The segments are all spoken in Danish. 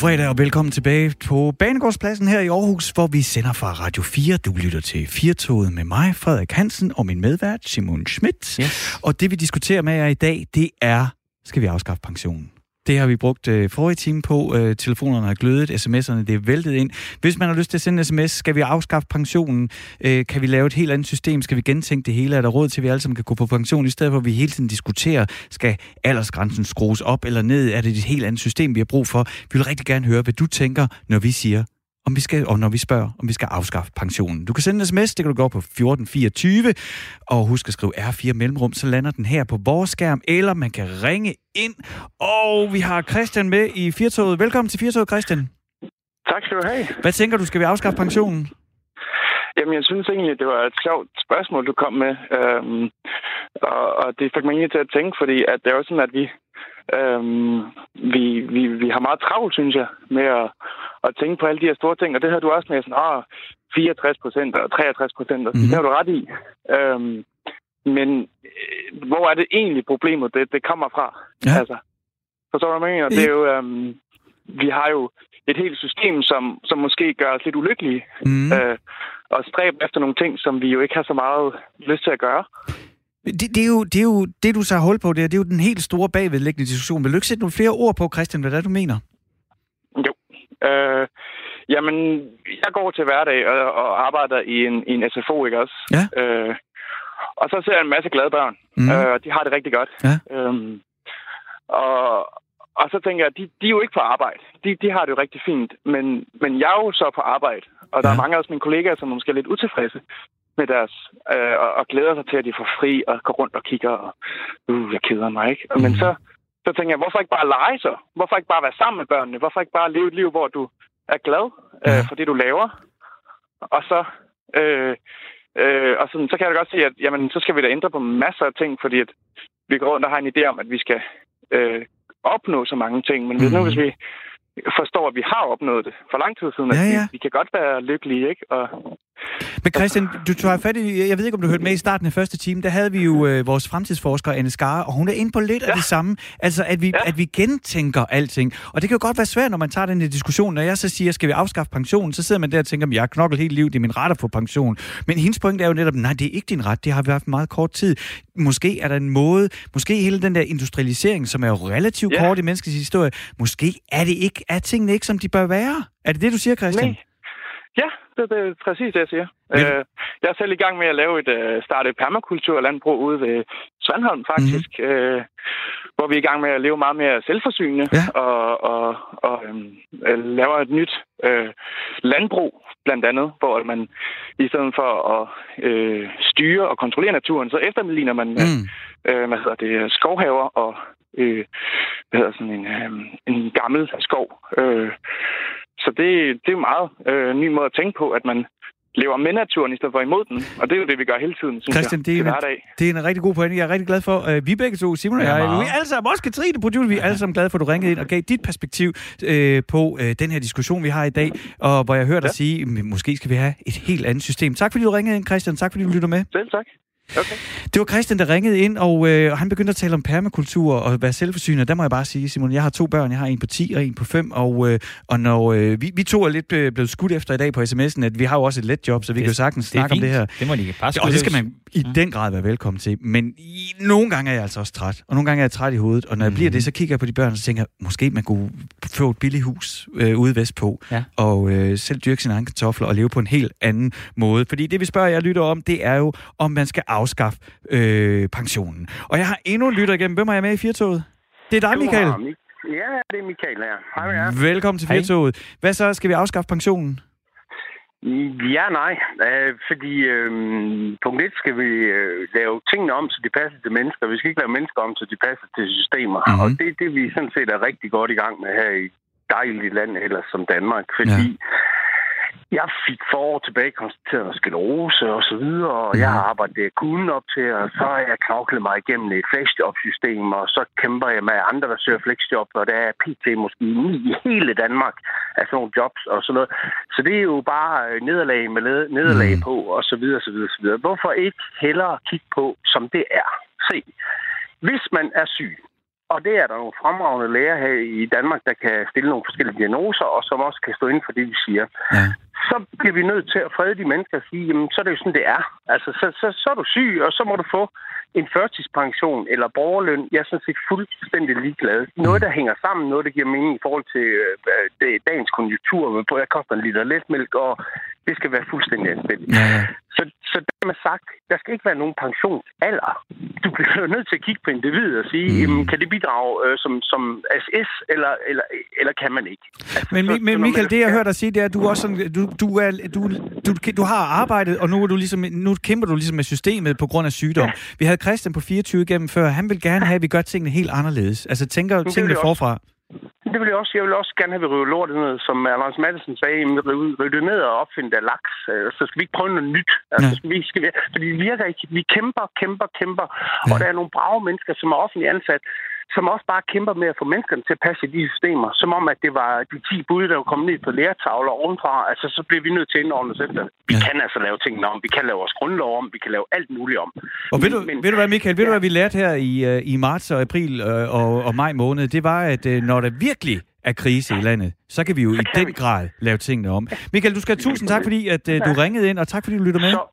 fredag og velkommen tilbage på Banegårdspladsen her i Aarhus, hvor vi sender fra Radio 4. Du lytter til Firtoget med mig, Frederik Hansen, og min medvært, Simon Schmidt. Yes. Og det vi diskuterer med jer i dag, det er, skal vi afskaffe pensionen? Det har vi brugt øh, forrige time på. Øh, telefonerne har glødet, sms'erne det er væltet ind. Hvis man har lyst til at sende en sms, skal vi afskaffe pensionen? Øh, kan vi lave et helt andet system? Skal vi gentænke det hele? Er der råd til, at vi alle sammen kan gå på pension, i stedet for at vi hele tiden diskuterer, skal aldersgrænsen skrues op eller ned? Er det et helt andet system, vi har brug for? Vi vil rigtig gerne høre, hvad du tænker, når vi siger, om vi skal, og når vi spørger, om vi skal afskaffe pensionen. Du kan sende en sms, det kan du gå på 1424, og husk at skrive R4 mellemrum, så lander den her på vores skærm, eller man kan ringe ind, og vi har Christian med i Firtoget. Velkommen til Firtoget, Christian. Tak skal du have. Hvad tænker du, skal vi afskaffe pensionen? Jamen, jeg synes egentlig, det var et sjovt spørgsmål, du kom med. Øhm, og, og det fik mig egentlig til at tænke, fordi at det er jo sådan, at vi, øhm, vi, vi, vi har meget travlt, synes jeg, med at, at tænke på alle de her store ting. Og det havde du også med sådan, ah, 64 procent og 63 procent, mm-hmm. det har du ret i. Øhm, men øh, hvor er det egentlig problemet, det, det kommer fra? Ja. Altså, forstår du, hvad jeg mener? Det er jo, øhm, vi har jo et helt system, som, som måske gør os lidt ulykkelige. Mm. Øh, og stræbe efter nogle ting, som vi jo ikke har så meget lyst til at gøre. Det, det, er jo, det er jo det, du så har hul på, det er, det er jo den helt store bagvedlæggende diskussion. Vil du ikke sætte nogle flere ord på, Christian, hvad det er, du mener? Jo. Øh, jamen, jeg går til hverdag og, og arbejder i en, i en SFO, ikke også? Ja. Øh, og så ser jeg en masse glade børn, mm. øh, og de har det rigtig godt. Ja. Øhm, og, og så tænker jeg, de, de er jo ikke på arbejde. De, de har det jo rigtig fint. Men, men jeg er jo så på arbejde. Og der ja. er mange af mine kollegaer, som måske er lidt utilfredse med deres... Øh, og, og glæder sig til, at de får fri og går rundt og kigger. Og, uh, jeg keder mig ikke. Mm. Men så, så tænker jeg, hvorfor ikke bare lege så? Hvorfor ikke bare være sammen med børnene? Hvorfor ikke bare leve et liv, hvor du er glad øh, ja. for det, du laver? Og så... Øh, øh, og sådan, så kan jeg da godt sige, at jamen, så skal vi da ændre på masser af ting, fordi at vi går rundt og har en idé om, at vi skal øh, opnå så mange ting. Men mm. nu, hvis vi forstår, at vi har opnået det for lang tid siden, ja, ja. vi, vi kan godt være lykkelige, ikke? Og, Men Christian, du tager fat i, jeg ved ikke, om du hørte med i starten af første time, der havde vi jo øh, vores fremtidsforsker, Anne Skare, og hun er inde på lidt ja. af det samme. Altså, at vi, ja. at vi gentænker alting. Og det kan jo godt være svært, når man tager den her diskussion. Når jeg så siger, skal vi afskaffe pensionen, så sidder man der og tænker, jeg har knoklet hele livet, det er min ret at få pension. Men hendes point er jo netop, nej, det er ikke din ret, det har vi haft meget kort tid. Måske er der en måde, måske hele den der industrialisering, som er jo relativt ja. kort i menneskets historie, måske er det ikke, er tingene ikke, som de bør være. Er det det, du siger, Christian? Nej. Ja, det, det er præcis det, jeg siger. Men... Øh, jeg er selv i gang med at lave et uh, starte et permakulturlandbrug ude ved Svandholm, faktisk. Mm-hmm. Øh, hvor vi er i gang med at leve meget mere selvforsynende Ja. og, og, og øhm, øh, laver et nyt øh, landbrug, blandt andet, hvor man i stedet for at øh, styre og kontrollere naturen, så efterligner man Mm. øh, hvad hedder det, skovhaver og øh, hvad hedder sådan en, øh, en gammel skov. Øh, så det, det er jo meget øh, ny måde at tænke på, at man lever med naturen i stedet for imod den. Og det er jo det, vi gør hele tiden, synes Christian, jeg, det er, en, det er en rigtig god pointe. Jeg er rigtig glad for, at vi begge to, Simon og jeg, meget. vi er alle sammen, også Katrine, producer, vi er alle sammen glade for, at du ringede ind og gav dit perspektiv øh, på øh, den her diskussion, vi har i dag, og hvor jeg hørte dig Ja. sige, "Men måske skal vi have et helt andet system. Tak fordi du ringede ind, Christian. Tak fordi du lytter med. Selv tak. Okay. Det var Christian, der ringede ind, og øh, han begyndte at tale om permakultur og være selvforsynet. Der må jeg bare sige, Simon, jeg har to børn. Jeg har en på 10 og en på 5, og, øh, og når øh, vi, vi to er lidt øh, blevet skudt efter i dag på sms'en, at vi har jo også et let job, så vi Det- kan jo sagtens Det snakke om det her. Det må de ikke bare Og det skal man i den grad være velkommen til. Men i, nogle gange er jeg altså også træt, og nogle gange er jeg træt i hovedet. Og når jeg bliver Mhm. det, så kigger jeg på de børn, og så tænker jeg, måske man kunne få et billigt hus øh, ude vestpå, Ja. og øh, selv dyrke sine egne kartofler og leve på en helt anden måde. Fordi det, vi spørger jer lytter om, det er jo, om man skal afskaffe øh, pensionen. Og jeg har endnu en lytter igennem. Hvem er jeg med i Firtoget? Det er dig, Michael. Ja, det er Michael her. Hej med jer. Velkommen til. Firtoget. Hvad så? Skal vi afskaffe pensionen? Ja, nej. Øh, fordi øh, punkt 1 skal vi øh, lave tingene om, så de passer til mennesker. Vi skal ikke lave mennesker om, så de passer til systemer. Mhm. Mm-hmm. Og det er det, vi sådan set er rigtig godt i gang med her i dejligt land, ellers som Danmark. Fordi ja. Jeg fik for år tilbage konstateret sklerose og så videre, og jeg har arbejdet det, jeg kunne op til, og så har jeg knoklet mig igennem et flexjob-system, og så kæmper jeg med andre, der søger flexjob, og der er pt. måske ni i hele Danmark af sådan nogle jobs og sådan noget. Så det er jo bare øh, nederlag med nederlag Mm. på, og så videre, så videre, så videre. Hvorfor ikke hellere kigge på, som det er? Se, hvis man er syg, og det er der nogle fremragende læger her i Danmark, der kan stille nogle forskellige diagnoser, og som også kan stå inden for det, vi siger. Ja. Så bliver vi nødt til at frede de mennesker og sige, jamen, så er det jo sådan, det er. Altså, så, så, så er du syg, og så må du få en førtidspension eller borgerløn. Jeg er sådan set fuldstændig ligeglad. Noget, der hænger sammen, noget, der giver mening i forhold til øh, det, dagens konjunktur, hvor jeg koster en liter letmælk, og det skal være fuldstændig anstændigt. Ja. Så, så dermed sagt, der skal ikke være nogen pensionsalder. Du bliver nødt til at kigge på individet og sige, mm. jamen, kan det bidrage øh, som, som SS, eller, eller, eller kan man ikke? Altså, men, så, men Michael, det jeg hører dig sige, det er, at du også sådan, du, du, er, du, du, du har arbejdet, og nu, er du ligesom, nu kæmper du ligesom med systemet på grund af sygdom. Ja. Vi havde Christian på 24 gennem før. Han vil gerne have, at vi gør tingene helt anderledes. Altså tænker tingene forfra. Det vil jeg også. Jeg vil også gerne have, at vi river lortet ned, som Lars Madsen sagde, rive det ned og opfinde der laks. Øh, så skal vi ikke prøve noget nyt. Altså, ja. skal vi, skal vi, fordi det virker ikke. Vi kæmper, kæmper, kæmper. Ja. Og der er nogle brave mennesker, som er offentligt ansat, som også bare kæmper med at få menneskerne til at passe i de systemer. Som om, at det var de 10 bud, der var kommet ned på lærertavler ovenfra. Altså, så bliver vi nødt til at indordne os efter Vi ja. kan altså lave tingene om. Vi kan lave vores grundlov om. Vi kan lave alt muligt om. Og ved, du, men, ved du hvad, Michael? Ved ja. du, hvad vi lærte her i, uh, i marts og april uh, og, og maj måned? Det var, at uh, når der virkelig er krise i landet, så kan vi jo så i den vi. grad lave tingene om. Michael, du skal have tusind tak, fordi at, uh, du ringede ind, og tak fordi du lytter med. Så,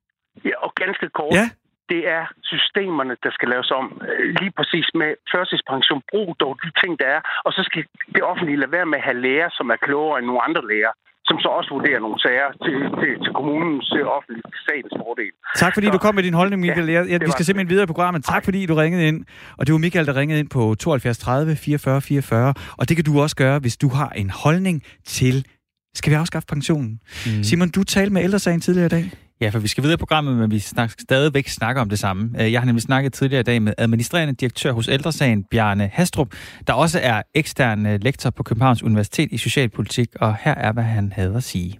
ja, og ganske kort. Ja? Det er systemerne, der skal laves om. Øh, lige præcis med førstidspension. Brug dog de ting, der er. Og så skal det offentlige lade være med at have læger, som er klogere end nogle andre læger som så også vurderer nogle sager til, til, til kommunens til offentlig statens fordel. Tak fordi så, du kom med din holdning, Michael. Ja, jeg, vi skal simpelthen videre i programmet. Tak fordi du ringede ind. Og det var Michael, der ringede ind på 72 30 44 44. Og det kan du også gøre, hvis du har en holdning til skal vi afskaffe pensionen? Mm. Simon, du talte med ældresagen tidligere i dag. Ja, for vi skal videre i programmet, men vi snak, stadigvæk snakker om det samme. Øh, jeg har nemlig snakket tidligere i dag med administrerende direktør hos Ældresagen, Bjarne Hastrup, der også er ekstern øh, lektor på Københavns Universitet i Socialpolitik, og her er, hvad han havde at sige.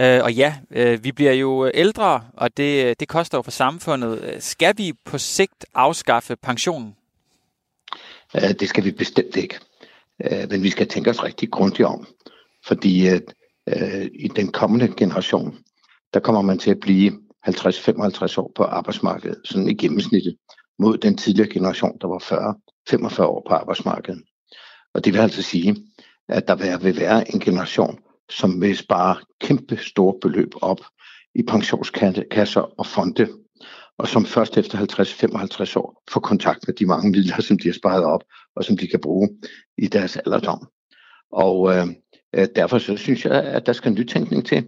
Øh, og ja, øh, vi bliver jo ældre, og det, det koster jo for samfundet. Skal vi på sigt afskaffe pensionen? Det skal vi bestemt ikke. Men vi skal tænke os rigtig grundigt om. Fordi at, i den kommende generation, der kommer man til at blive 50-55 år på arbejdsmarkedet, sådan i gennemsnittet, mod den tidligere generation, der var 40-45 år på arbejdsmarkedet. Og det vil altså sige, at der vil være en generation, som vil spare kæmpe store beløb op i pensionskasser og fonde, og som først efter 50-55 år får kontakt med de mange midler, som de har sparet op, og som de kan bruge i deres alderdom. Og øh, øh derfor så synes jeg, at der skal nytænkning til.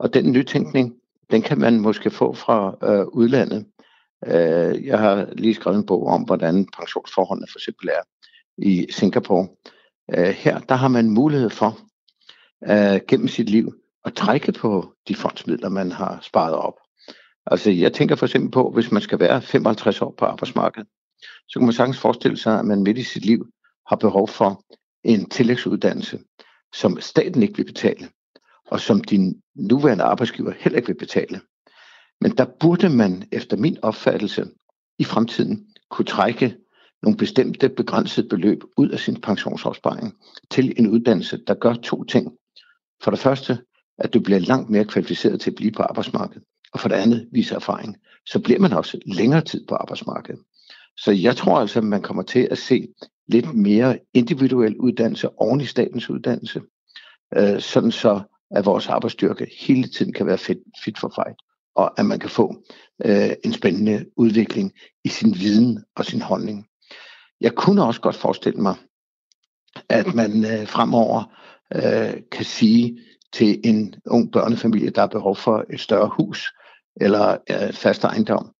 Og den nytænkning, den kan man måske få fra øh, udlandet. Øh, jeg har lige skrevet en bog om, hvordan pensionsforholdene for eksempel er i Singapore. Øh, her der har man mulighed for øh, gennem sit liv at trække på de fondsmidler, man har sparet op. Altså jeg tænker for eksempel på, hvis man skal være 55 år på arbejdsmarkedet, så kan man sagtens forestille sig, at man midt i sit liv har behov for en tillægsuddannelse, som staten ikke vil betale og som din nuværende arbejdsgiver heller ikke vil betale. Men der burde man efter min opfattelse i fremtiden kunne trække nogle bestemte begrænsede beløb ud af sin pensionsopsparing til en uddannelse, der gør to ting. For det første, at du bliver langt mere kvalificeret til at blive på arbejdsmarkedet, og for det andet viser erfaring, så bliver man også længere tid på arbejdsmarkedet. Så jeg tror altså, at man kommer til at se lidt mere individuel uddannelse oven i statens uddannelse, øh, sådan så at vores arbejdsstyrke hele tiden kan være fit, fit for fight, og at man kan få øh, en spændende udvikling i sin viden og sin holdning. Jeg kunne også godt forestille mig, at man øh, fremover øh, kan sige til en ung børnefamilie, der har behov for et større hus eller øh, fast ejendom,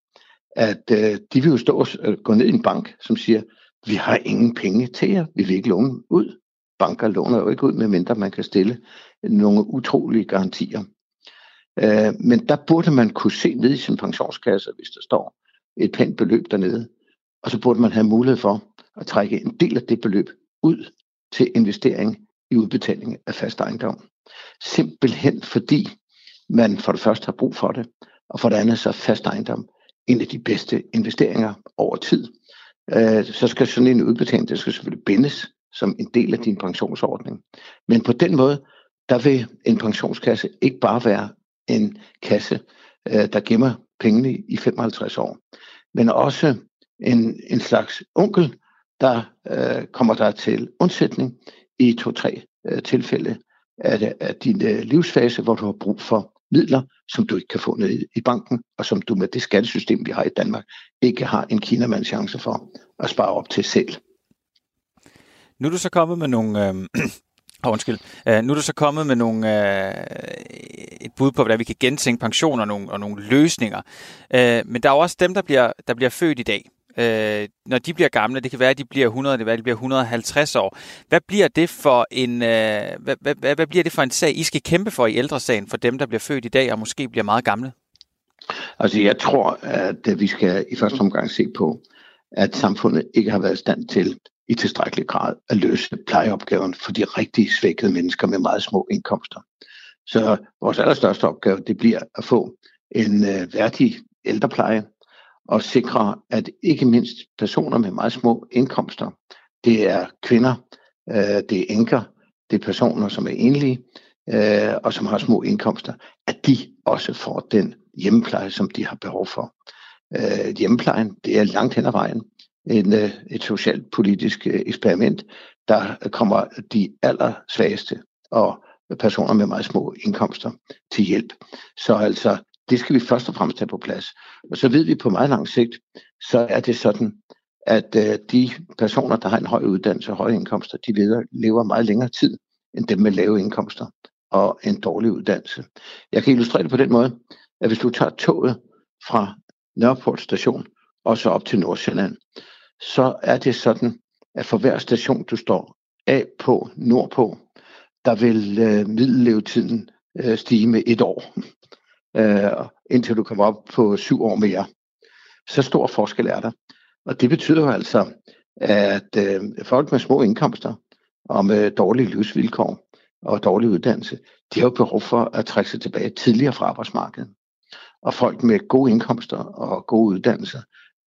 at øh, de vil jo stå og øh, gå ned i en bank, som siger, vi har ingen penge til jer, vi vil ikke låne ud banker låner jo ikke ud, medmindre man kan stille nogle utrolige garantier. Øh, men der burde man kunne se ned i sin pensionskasse, hvis der står et pænt beløb dernede, og så burde man have mulighed for at trække en del af det beløb ud til investering i udbetaling af fast ejendom. Simpelthen fordi man for det første har brug for det, og for det andet så er fast ejendom en af de bedste investeringer over tid. Øh, så skal sådan en udbetaling, det skal selvfølgelig bindes som en del af din pensionsordning. Men på den måde, der vil en pensionskasse ikke bare være en kasse, øh, der gemmer pengene i 55 år, men også en, en slags onkel, der øh, kommer der til undsætning i to-tre øh, tilfælde af, af din øh, livsfase, hvor du har brug for midler, som du ikke kan få ned i banken, og som du med det skattesystem, vi har i Danmark, ikke har en kinamands chance for at spare op til selv. Øhm, øh, nu er du så kommet med nogle... Øh, oh, undskyld. Uh, nu er du så kommet med nogle, uh, et bud på, hvordan vi kan gentænke pensioner og nogle, og nogle løsninger. Uh, men der er jo også dem, der bliver, der bliver født i dag. Uh, når de bliver gamle, det kan være, at de bliver 100, det kan være, at de bliver 150 år. Hvad bliver det for en, uh, hvad, hvad, hvad, hvad bliver det for en sag, I skal kæmpe for i ældresagen for dem, der bliver født i dag og måske bliver meget gamle? Altså, jeg tror, at vi skal i første omgang se på, at samfundet ikke har været i stand til i tilstrækkelig grad at løse plejeopgaven for de rigtig svækkede mennesker med meget små indkomster. Så vores allerstørste opgave, det bliver at få en øh, værdig ældrepleje og sikre, at ikke mindst personer med meget små indkomster, det er kvinder, øh, det er enker, det er personer, som er enlige øh, og som har små indkomster, at de også får den hjemmepleje, som de har behov for. Øh, hjemmeplejen, det er langt hen ad vejen en, øh, et socialpolitisk politisk eksperiment, der kommer de allersvageste og personer med meget små indkomster til hjælp. Så altså, det skal vi først og fremmest have på plads. Og så ved vi på meget lang sigt, så er det sådan, at øh, de personer, der har en høj uddannelse og høje indkomster, de lever meget længere tid end dem med lave indkomster og en dårlig uddannelse. Jeg kan illustrere det på den måde, at hvis du tager toget fra Nørreport station og så op til Nordsjælland, så er det sådan, at for hver station, du står af på, nordpå, der vil øh, middellevetiden øh, stige med et år, øh, indtil du kommer op på syv år mere. Så stor forskel er der. Og det betyder jo altså, at øh, folk med små indkomster og med dårlige livsvilkår og dårlig uddannelse, de har jo behov for at trække sig tilbage tidligere fra arbejdsmarkedet. Og folk med gode indkomster og gode uddannelser,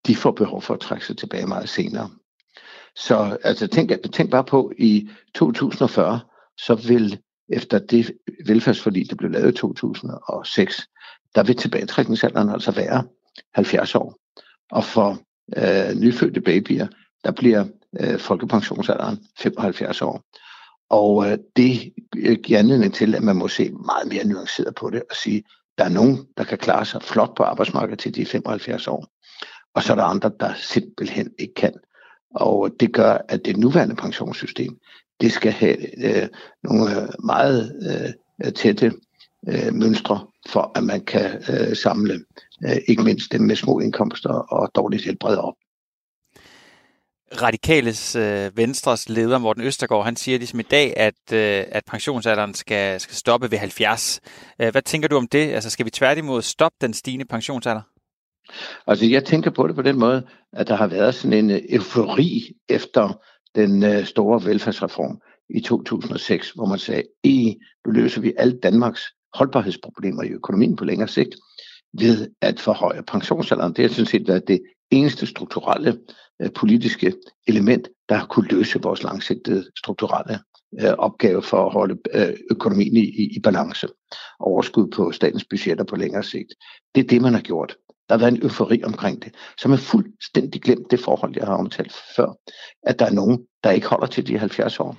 de får behov for at trække sig tilbage meget senere. Så altså, tænk, tænk bare på, i 2040, så vil efter det velfærdsforlig, der blev lavet i 2006, der vil tilbagetrækningsalderen altså være 70 år. Og for øh, nyfødte babyer, der bliver øh, folkepensionsalderen 75 år. Og øh, det øh, giver anledning til, at man må se meget mere nuanceret på det og sige, der er nogen, der kan klare sig flot på arbejdsmarkedet til de 75 år og så er der andre, der simpelthen ikke kan. Og det gør, at det nuværende pensionssystem, det skal have øh, nogle øh, meget øh, tætte øh, mønstre, for at man kan øh, samle øh, ikke mindst dem med små indkomster og dårligt helbred op. Radikales øh, Venstres leder, Morten Østergaard, han siger ligesom i dag, at, øh, at pensionsalderen skal, skal stoppe ved 70. Øh, hvad tænker du om det? Altså skal vi tværtimod stoppe den stigende pensionsalder? Altså jeg tænker på det på den måde, at der har været sådan en øh, eufori efter den øh, store velfærdsreform i 2006, hvor man sagde, i nu løser vi alle Danmarks holdbarhedsproblemer i økonomien på længere sigt ved at forhøje pensionsalderen. Det har sådan set været det eneste strukturelle øh, politiske element, der har kunne løse vores langsigtede strukturelle øh, opgave for at holde øh, økonomien i, i balance. Overskud på statens budgetter på længere sigt. Det er det, man har gjort. Der har været en eufori omkring det, som er fuldstændig glemt det forhold, jeg har omtalt før, at der er nogen, der ikke holder til de 70 år,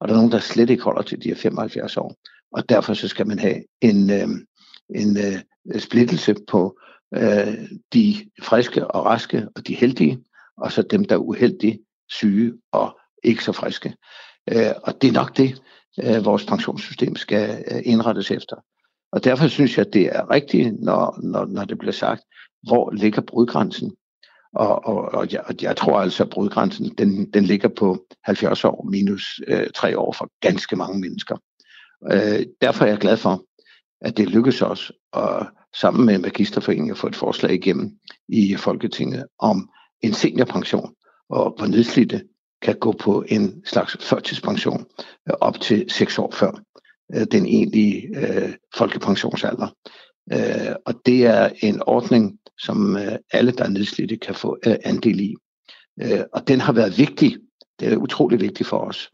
og der er nogen, der slet ikke holder til de 75 år. Og derfor så skal man have en, øh, en øh, splittelse på øh, de friske og raske og de heldige, og så dem, der er uheldige, syge og ikke så friske. Øh, og det er nok det, øh, vores pensionssystem skal øh, indrettes efter. Og derfor synes jeg, at det er rigtigt, når, når, når det bliver sagt, hvor ligger brudgrænsen? Og, og, og, jeg, og jeg tror altså, at brudgrænsen den, den ligger på 70 år minus øh, 3 år for ganske mange mennesker. Øh, derfor er jeg glad for, at det lykkedes os at sammen med Magisterforeningen at få et forslag igennem i Folketinget om en seniorpension, og hvor nedslidte kan gå på en slags førtidspension øh, op til 6 år før øh, den egentlige øh, folkepensionsalder. Øh, og det er en ordning, som øh, alle, der er nedslidte, kan få øh, andel i. Øh, og den har været vigtig. Det er utrolig vigtigt for os,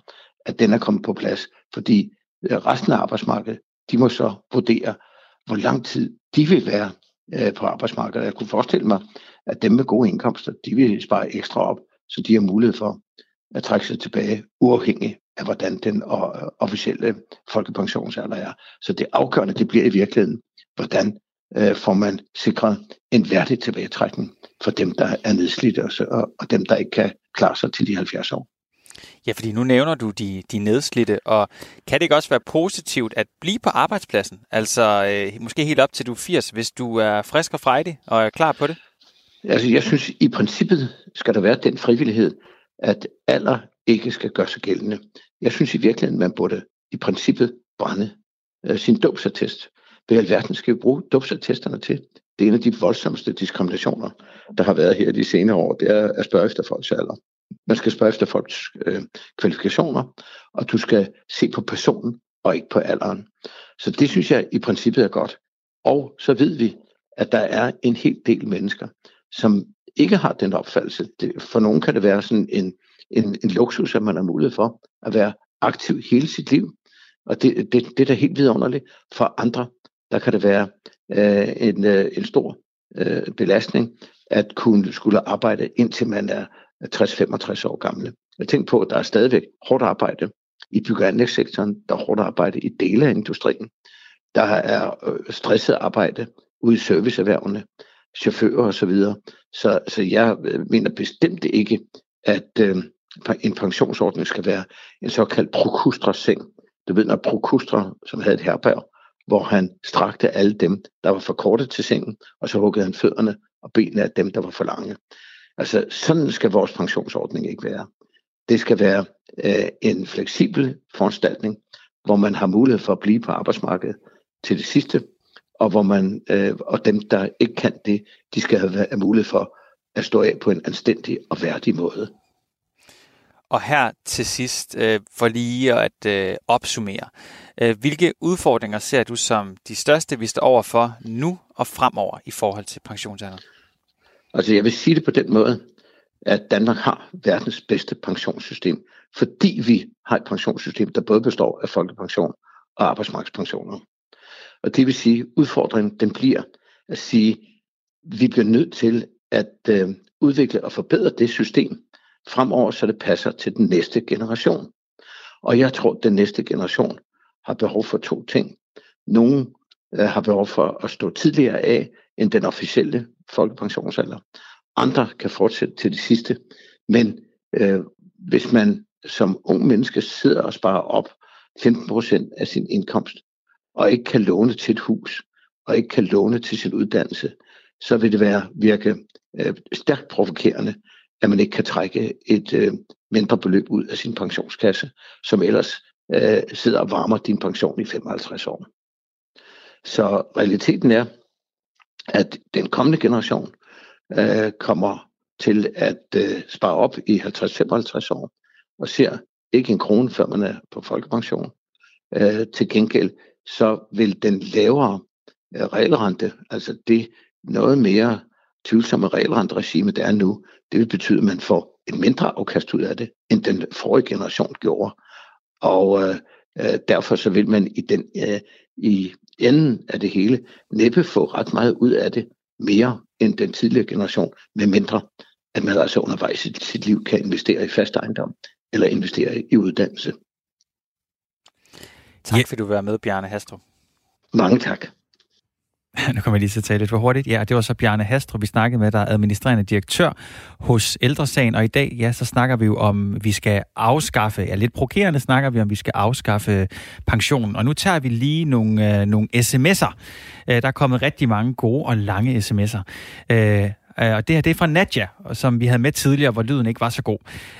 at den er kommet på plads, fordi øh, resten af arbejdsmarkedet, de må så vurdere, hvor lang tid de vil være øh, på arbejdsmarkedet. Jeg kunne forestille mig, at dem med gode indkomster, de vil spare ekstra op, så de har mulighed for at trække sig tilbage, uafhængig af hvordan den øh, officielle folkepensionsalder er. Så det afgørende, det bliver i virkeligheden, hvordan øh, får man sikret en værdig tilbagetrækning for dem, der er nedslidte og, og dem, der ikke kan klare sig til de 70 år. Ja, fordi nu nævner du de, de nedslidte, og kan det ikke også være positivt at blive på arbejdspladsen? Altså øh, måske helt op til du er 80, hvis du er frisk og frejdig og er klar på det? Altså jeg synes, i princippet skal der være den frivillighed, at alder ikke skal gøre sig gældende. Jeg synes i virkeligheden, man burde i princippet brænde øh, sin dopsattest. Hvad i alverden skal vi bruge dopsattesterne til? Det er en af de voldsomste diskriminationer, der har været her de senere år. Det er at spørge efter folks alder. Man skal spørge efter folks øh, kvalifikationer, og du skal se på personen og ikke på alderen. Så det synes jeg i princippet er godt. Og så ved vi, at der er en hel del mennesker, som ikke har den opfattelse. For nogen kan det være sådan en, en, en luksus, at man har mulighed for at være aktiv hele sit liv. Og det, det, det er da helt vidunderligt. For andre, der kan det være øh, en, øh, en stor øh, belastning at kunne skulle arbejde indtil man er 60-65 år gamle. Jeg tænker på, at der er stadigvæk hårdt arbejde i bygge- og der er hårdt arbejde i dele af industrien, der er øh, stresset arbejde ude i serviceerhvervene, chauffører osv. Så, videre. så, så jeg øh, mener bestemt ikke, at øh, en pensionsordning skal være en såkaldt prokustra-seng. Du ved, når prokustra, som havde et herberg, hvor han strakte alle dem, der var for korte til sengen, og så huggede han fødderne og benene af dem, der var for lange. Altså, sådan skal vores pensionsordning ikke være. Det skal være øh, en fleksibel foranstaltning, hvor man har mulighed for at blive på arbejdsmarkedet til det sidste, og hvor man øh, og dem, der ikke kan det, de skal have mulighed for at stå af på en anstændig og værdig måde. Og her til sidst, øh, for lige at øh, opsummere, øh, Øh, hvilke udfordringer ser du som de største, vi står over for nu og fremover i forhold til pensionsalderen? Altså jeg vil sige det på den måde, at Danmark har verdens bedste pensionssystem, fordi vi har et pensionssystem, der både består af folkepension og arbejdsmarkedspensioner. Og det vil sige, at udfordringen den bliver at sige, at vi bliver nødt til at øh, udvikle og forbedre det system fremover, så det passer til den næste generation. Og jeg tror, at den næste generation har behov for to ting. Nogle øh, har behov for at stå tidligere af end den officielle folkepensionsalder. Andre kan fortsætte til det sidste. Men øh, hvis man som ung menneske sidder og sparer op 15% af sin indkomst, og ikke kan låne til et hus, og ikke kan låne til sin uddannelse, så vil det være virke øh, stærkt provokerende, at man ikke kan trække et øh, mindre beløb ud af sin pensionskasse, som ellers øh, sidder og varmer din pension i 55 år. Så realiteten er, at den kommende generation øh, kommer til at øh, spare op i 50-55 år, og ser ikke en krone, før man er på folkepension. Øh, til gengæld så vil den lavere øh, regelrente, altså det noget mere tvivlsomme regelrenteregime, der er nu, det vil betyde, at man får et mindre afkast ud af det, end den forrige generation gjorde. Og øh, øh, derfor så vil man i den øh, i enden af det hele næppe få ret meget ud af det mere end den tidligere generation, med mindre at man altså undervejs i sit liv kan investere i fast ejendom eller investere i uddannelse. Tak ja. fordi du var med, Bjarne Hastrup. Mange tak. Nu kommer jeg lige til at tale lidt for hurtigt. Ja, det var så Bjarne Hastrup, vi snakkede med, der er administrerende direktør hos Ældresagen. Og i dag, ja, så snakker vi jo om, vi skal afskaffe, ja, lidt provokerende snakker vi om, vi skal afskaffe pensionen. Og nu tager vi lige nogle, øh, nogle sms'er. Øh, der er kommet rigtig mange gode og lange sms'er. Øh, Øh, og det her det er fra Nadja, som vi havde med tidligere, hvor lyden ikke var så god.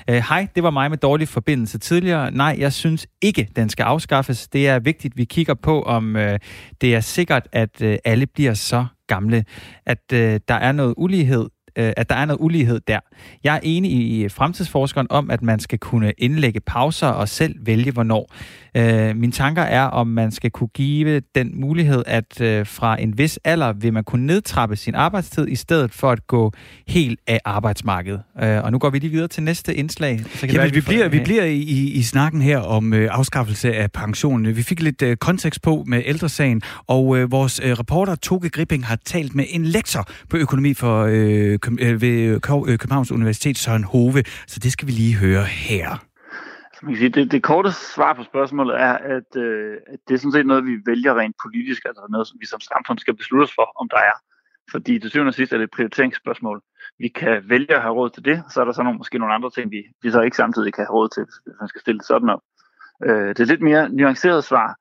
Øh, hej, det var mig med dårlig forbindelse tidligere. Nej, jeg synes ikke, den skal afskaffes. Det er vigtigt, vi kigger på, om øh, det er sikkert, at øh, alle bliver så gamle, at der er noget ulighed at der er noget ulighed der. Jeg er enig i fremtidsforskeren om, at man skal kunne indlægge pauser og selv vælge, hvornår. Øh, mine tanker er, om man skal kunne give den mulighed, at øh, fra en vis alder vil man kunne nedtrappe sin arbejdstid, i stedet for at gå helt af arbejdsmarkedet. Øh, og nu går vi lige videre til næste indslag. Så kan Jamen, være, vi, bliver, vi bliver i, i, i snakken her om øh, afskaffelse af pensionen. Vi fik lidt øh, kontekst på med ældresagen, og øh, vores øh, reporter Toge Gripping har talt med en lektor på økonomi for øh, køb, øh, ved Københavns Universitet, Søren Hove. Så det skal vi lige høre her. Man kan sige, det, det korte svar på spørgsmålet er, at, øh, at det er sådan set noget, vi vælger rent politisk, altså noget, som vi som samfund skal beslutte os for, om der er. Fordi til syvende og sidst er det et prioriteringsspørgsmål. Vi kan vælge at have råd til det, så er der så nogle, måske nogle andre ting, vi, vi så ikke samtidig kan have råd til, hvis man skal stille det sådan op. Øh, det lidt mere nuanceret svar,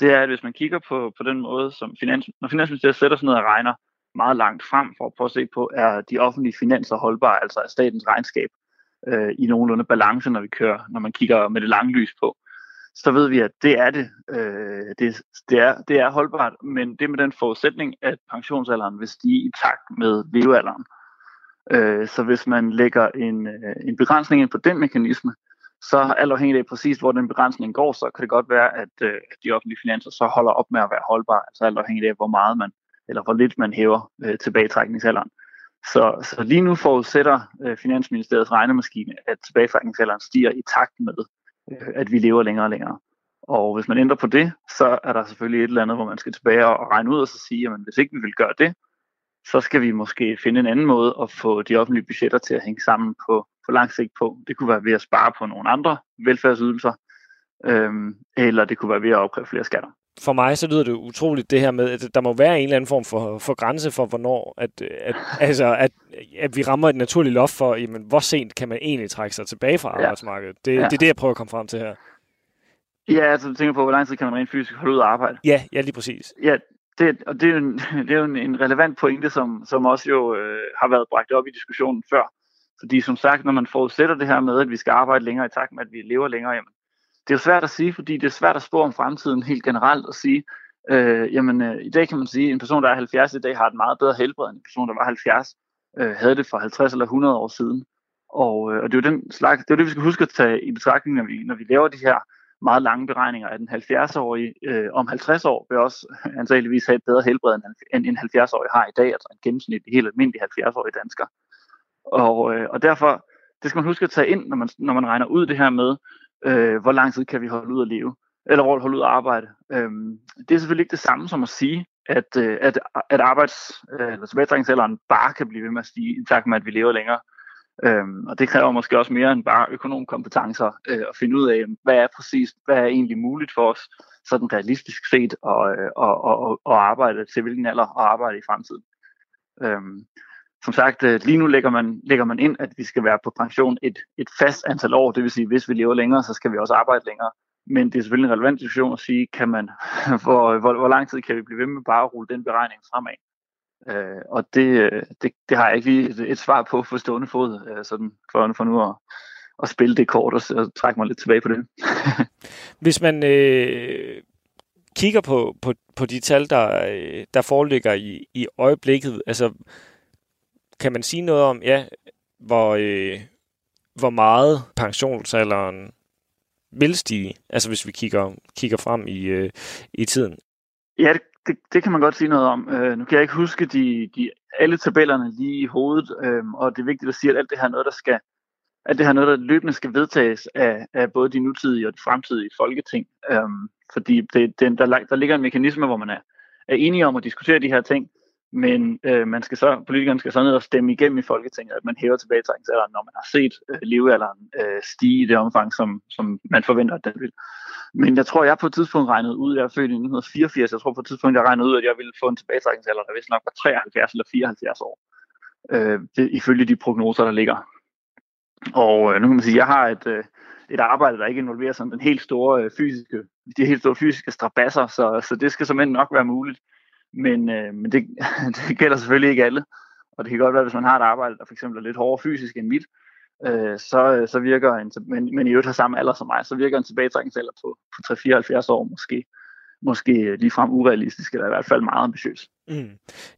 det er, at hvis man kigger på, på den måde, som finans, når Finansministeriet sætter sig ned og regner meget langt frem for at prøve at se på, er de offentlige finanser holdbare, altså er statens regnskab øh, i nogenlunde balance, når vi kører, når man kigger med det lange lys på, så ved vi, at det er det. Øh, det, det, er, det er holdbart, men det med den forudsætning, at pensionsalderen vil stige i takt med levealderen. Øh, så hvis man lægger en, øh, en begrænsning ind på den mekanisme, så alt afhængigt af præcis, hvor den begrænsning går, så kan det godt være, at, øh, at de offentlige finanser så holder op med at være holdbare, altså alt afhængigt af, hvor meget man, eller hvor lidt man hæver øh, tilbagetrækningsalderen. Så, så lige nu forudsætter øh, Finansministeriets regnemaskine, at tilbagetrækningsalderen stiger i takt med, øh, at vi lever længere og længere. Og hvis man ændrer på det, så er der selvfølgelig et eller andet, hvor man skal tilbage og regne ud og så sige, at hvis ikke vi vil gøre det, så skal vi måske finde en anden måde at få de offentlige budgetter til at hænge sammen på, på lang sigt på. Det kunne være ved at spare på nogle andre velfærdsydelser, øhm, eller det kunne være ved at opkræve flere skatter for mig så lyder det utroligt det her med, at der må være en eller anden form for, for grænse for, hvornår at, at, altså, at, at vi rammer et naturligt loft for, jamen, hvor sent kan man egentlig trække sig tilbage fra arbejdsmarkedet. Det, ja. det er det, jeg prøver at komme frem til her. Ja, altså du tænker på, hvor lang tid kan man rent fysisk holde ud og arbejde? Ja, ja lige præcis. Ja, det, og det er jo en, det er jo en relevant pointe, som, som også jo øh, har været bragt op i diskussionen før. Fordi som sagt, når man forudsætter det her med, at vi skal arbejde længere i takt med, at vi lever længere, jamen, det er jo svært at sige, fordi det er svært at spå om fremtiden helt generelt og sige, øh, jamen øh, i dag kan man sige, at en person, der er 70 i dag, har et meget bedre helbred end en person, der var 70, øh, havde det for 50 eller 100 år siden. Og, øh, og det er jo den slags, det er det, vi skal huske at tage i betragtning, når vi, når vi laver de her meget lange beregninger, at den 70-årige øh, om 50 år vil også antageligvis have et bedre helbred, end en 70-årig har i dag, altså en gennemsnitlig helt almindelig 70-årig dansker. Og, øh, og derfor, det skal man huske at tage ind, når man, når man regner ud det her med, øh, hvor lang tid kan vi holde ud at leve, eller holde ud at arbejde. Øh, det er selvfølgelig ikke det samme som at sige, at, øh, at, at arbejds- øh, eller tilbagetrækningsalderen bare kan blive ved med at stige i takt med, at vi lever længere. Øhm, og det kræver måske også mere end bare økonomkompetencer øh, at finde ud af, hvad er præcis, hvad er egentlig muligt for os, sådan realistisk set, og, øh, og, og, og arbejde til hvilken alder og arbejde i fremtiden. Øhm, som sagt, øh, lige nu lægger man, lægger man ind, at vi skal være på pension et, et fast antal år. Det vil sige, hvis vi lever længere, så skal vi også arbejde længere. Men det er selvfølgelig en relevant diskussion at sige, kan man, hvor, hvor, hvor lang tid kan vi blive ved med bare at rulle den beregning fremad? Øh, og det, øh, det, det har jeg ikke lige et, et svar på for stående fod, øh, sådan for, for nu at, at spille det kort og, og trække mig lidt tilbage på det. Hvis man øh, kigger på, på, på de tal, der, øh, der foreligger i, i øjeblikket, altså kan man sige noget om, ja, hvor, øh, hvor meget pensionsalderen vil stige, altså hvis vi kigger, kigger frem i, øh, i tiden? Ja, det, det, det kan man godt sige noget om. Øh, nu kan jeg ikke huske de, de, alle tabellerne lige i hovedet, øh, og det er vigtigt at sige, at alt det her er noget, der skal at det her noget, der løbende skal vedtages af, af både de nutidige og de fremtidige folketing. Øhm, fordi det, det, der, der ligger en mekanisme, hvor man er, er enige om at diskutere de her ting, men øh, man skal så, politikerne skal så ned og stemme igennem i Folketinget, at man hæver tilbagetrækningsalderen, når man har set øh, levealderen øh, stige i det omfang, som, som man forventer, at den vil. Men jeg tror, jeg på et tidspunkt regnede ud, jeg er født i 1984, jeg tror på et tidspunkt, jeg regnede ud, at jeg ville få en tilbagetrækningsalder, der vist nok var 73 eller 74 år. Øh, det, ifølge de prognoser, der ligger. Og øh, nu kan man sige, at jeg har et, øh, et arbejde, der ikke involverer sådan den helt store øh, fysiske, de helt store fysiske strabasser, så, så det skal som nok være muligt. Men, øh, men det, det gælder selvfølgelig ikke alle. Og det kan godt være, hvis man har et arbejde, der for eksempel er lidt hårdere fysisk end mit, øh, så, øh, så virker en, men, men i øvrigt har samme alder som mig, så virker en tilbagetrækningsalder på, på 3-74 år måske måske ligefrem urealistisk, eller i hvert fald meget ambitiøs. Mm.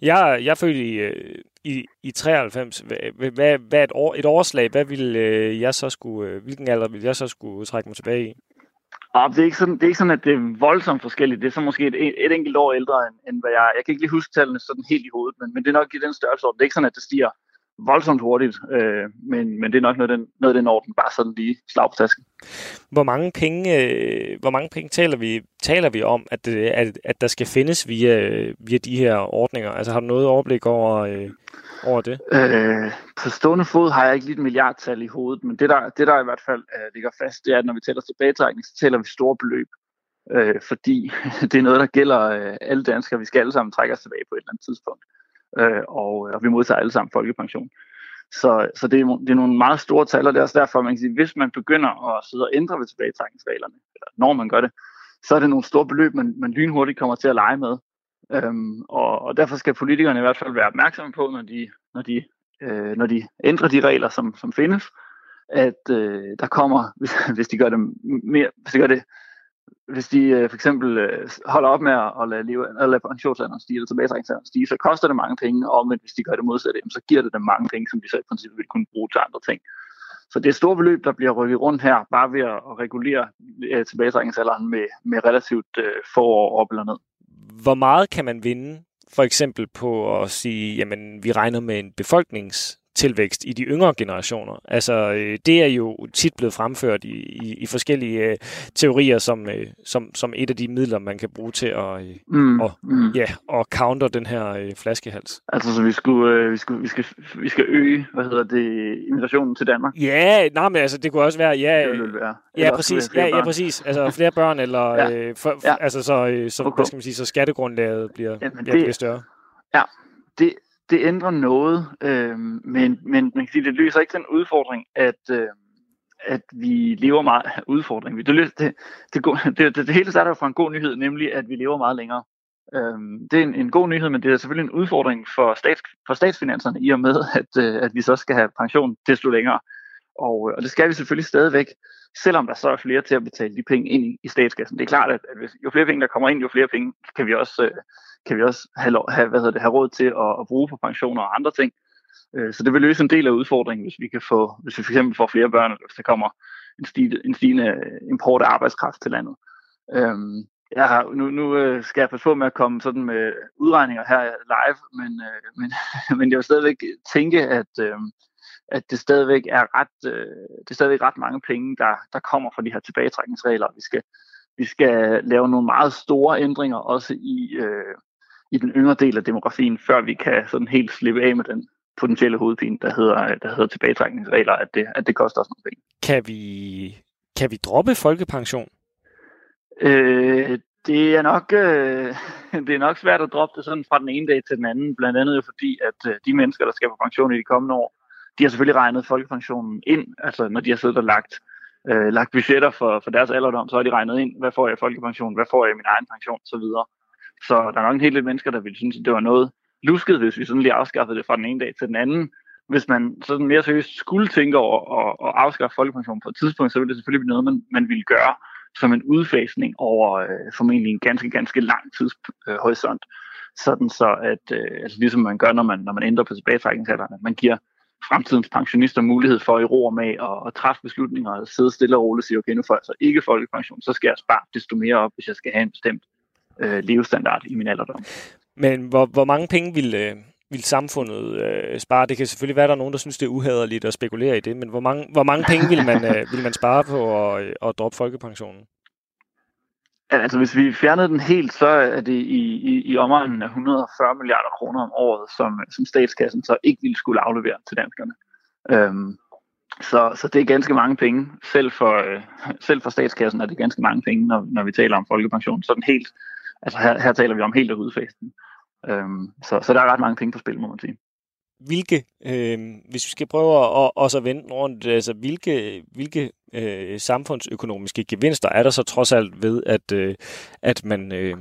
Jeg, jeg følte øh, i, i, i 93, hvad, hvad, hvad et, år, et årslag, hvad ville øh, jeg så skulle, hvilken alder ville jeg så skulle trække mig tilbage i? Ah, ja, det er, ikke sådan, det er ikke sådan, at det er voldsomt forskelligt. Det er så måske et, et enkelt år ældre, end, end hvad jeg Jeg kan ikke lige huske tallene sådan helt i hovedet, men, men det er nok i den størrelse. Det er ikke sådan, at det stiger voldsomt hurtigt, øh, men, men det er nok noget, den, noget den orden, bare sådan lige slag på tasken. Hvor mange penge, øh, hvor mange penge taler, vi, taler vi om, at, øh, at, at der skal findes via, via de her ordninger? Altså har du noget overblik over, øh, over det? Øh, på stående fod har jeg ikke lige et milliardtal i hovedet, men det der, det der i hvert fald øh, ligger fast, det er, at når vi tæller tilbagetrækning, så tæller vi store beløb. Øh, fordi det er noget, der gælder øh, alle danskere. Vi skal alle sammen trække os tilbage på et eller andet tidspunkt øh, øh, og, og vi modtager alle sammen folkepension. Så, så det, er, det er nogle meget store tal, og det er også derfor, man kan sige, hvis man begynder at sidde og ændre ved tilbagetrækningsreglerne, eller når man gør det, så er det nogle store beløb, man, man lynhurtigt kommer til at lege med. Øhm, og, og derfor skal politikerne i hvert fald være opmærksomme på, når de, når de, øh, når de ændrer de regler, som, som findes, at øh, der kommer, hvis, hvis de gør det mere, hvis de gør det hvis de øh, for eksempel øh, holder op med at, lade, leve, at lade pensionsalderen stige, eller tilbagetrækningsalderen stige, så koster det mange penge, og men hvis de gør det modsatte, så giver det dem mange penge, som de så i princippet vil kunne bruge til andre ting. Så det er et stort beløb, der bliver rykket rundt her, bare ved at regulere øh, tilbagetrækningsalderen med, med relativt øh, få år op eller ned. Hvor meget kan man vinde, for eksempel på at sige, jamen vi regner med en befolknings tilvækst i de yngre generationer. Altså, øh, det er jo tit blevet fremført i, i, i forskellige øh, teorier som, øh, som, som et af de midler, man kan bruge til at, mm, og, mm. Ja, at counter den her flaskehals. Altså, så vi, skulle, vi, skulle, vi, skal, vi skal øge, hvad hedder det, immigrationen til Danmark? Ja, nej, men altså, det kunne også være, ja, det ville være. ja, præcis, ja, ja, præcis, altså flere børn, eller, ja. øh, for, ja. altså, så, så, okay. hvad skal man sige, så skattegrundlaget bliver, Jamen, det, bliver større. Ja, det, det ændrer noget, øh, men, men man kan sige, det løser ikke den udfordring, at, øh, at vi lever meget af udfordring. Det, det, det, det, det, det hele starter fra en god nyhed, nemlig at vi lever meget længere. Øh, det er en, en god nyhed, men det er selvfølgelig en udfordring for, stats, for statsfinanserne i og med, at, øh, at vi så skal have pension desto længere. Og, øh, og det skal vi selvfølgelig stadigvæk, selvom der så er flere til at betale de penge ind i, i statskassen. Det er klart, at, at hvis, jo flere penge, der kommer ind, jo flere penge kan vi også, øh, kan vi også have, have, hvad hedder det, have råd til at, at bruge på pensioner og andre ting. Øh, så det vil løse en del af udfordringen, hvis vi kan få, hvis vi fx får flere børn, eller hvis der kommer en stigende, en stigende import af arbejdskraft til landet. Øhm, jeg har, nu, nu øh, skal jeg passe på med at komme sådan med udregninger her live, men, øh, men, men jeg vil stadigvæk tænke, at, at det stadigvæk er ret, det er stadigvæk ret mange penge, der, der kommer fra de her tilbagetrækningsregler. Vi skal, vi skal lave nogle meget store ændringer også i, øh, i den yngre del af demografien, før vi kan sådan helt slippe af med den potentielle hovedpine, der hedder, der hedder tilbagetrækningsregler, at det, at det koster os nogle penge. Kan vi, kan vi droppe folkepension? Øh, det er nok øh, det er nok svært at droppe det sådan fra den ene dag til den anden, blandt andet jo fordi, at øh, de mennesker, der skal på pension i de kommende år, de har selvfølgelig regnet folkepensionen ind, altså når de har siddet og lagt, øh, lagt budgetter for, for deres alderdom, så har de regnet ind, hvad får jeg i folkepension, hvad får jeg i min egen pension osv. Så der er nok en hel del mennesker, der ville synes, at det var noget lusket, hvis vi sådan lige afskaffede det fra den ene dag til den anden. Hvis man sådan mere seriøst skulle tænke over at, at afskaffe folkepension på et tidspunkt, så ville det selvfølgelig blive noget, man, man ville gøre som en udfasning over øh, formentlig en ganske, ganske lang tidshorisont. Øh, sådan så, at øh, altså ligesom man gør, når man, når man ændrer på tilbagetrækningsalderen, at man giver fremtidens pensionister mulighed for i ro og med at, at træffe beslutninger og sidde stille og roligt og sige, okay, nu får jeg så ikke folkepension, så skal jeg spare desto mere op, hvis jeg skal have en bestemt øh, levestandard i min alderdom. Men hvor, hvor mange penge vil, øh, vil samfundet øh, spare? Det kan selvfølgelig være, at der er nogen, der synes, det er uhederligt at spekulere i det, men hvor mange, hvor mange penge vil man, øh, vil man spare på at, at droppe folkepensionen? Altså hvis vi fjernede den helt, så er det i, i, i omegnen af 140 milliarder kroner om året, som, som statskassen så ikke ville skulle aflevere til danskerne. Øhm, så, så det er ganske mange penge. Selv for, øh, selv for statskassen er det ganske mange penge, når, når vi taler om folkepension. Sådan helt, altså her, her taler vi om helt at udfase. Øhm, så, så der er ret mange penge på spil, må man sige. Hvilke, øh, hvis vi skal prøve at også vende rundt, altså hvilke, hvilke øh, samfundsøkonomiske gevinster er der så trods alt ved, at, øh, at man øh,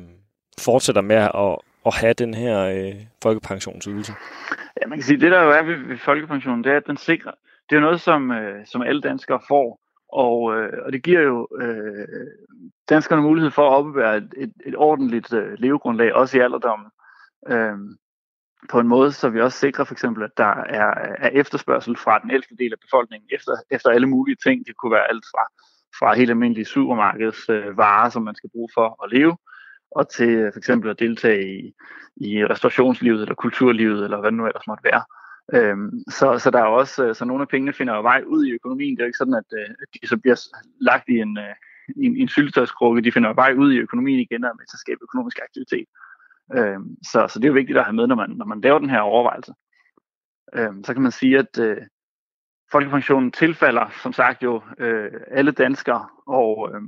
fortsætter med at, at have den her øh, folkepensionsydelse? Ja, man kan sige, det der jo er ved, ved folkepensionen, det er, at den sikrer, det er noget, som, øh, som alle danskere får, og, øh, og det giver jo øh, danskerne mulighed for at opbevære et, et, et ordentligt øh, levegrundlag, også i alderdommen. Øh, på en måde, så vi også sikrer for eksempel, at der er, er efterspørgsel fra den ældste del af befolkningen efter, efter alle mulige ting. Det kunne være alt fra, fra helt almindelige supermarkeds øh, varer, som man skal bruge for at leve, og til øh, for eksempel at deltage i, i restaurationslivet eller kulturlivet, eller hvad det nu ellers måtte være. Øhm, så, så der er også, øh, så nogle af pengene finder jo vej ud i økonomien. Det er jo ikke sådan, at, øh, at de så bliver lagt i en, øh, i en, en syltetøjskrukke. De finder vej ud i økonomien igen og med til at skabe økonomisk aktivitet. Øhm, så, så det er jo vigtigt at have med, når man, når man laver den her overvejelse. Øhm, så kan man sige, at øh, folkepensionen tilfalder, som sagt jo, øh, alle danskere, og øh,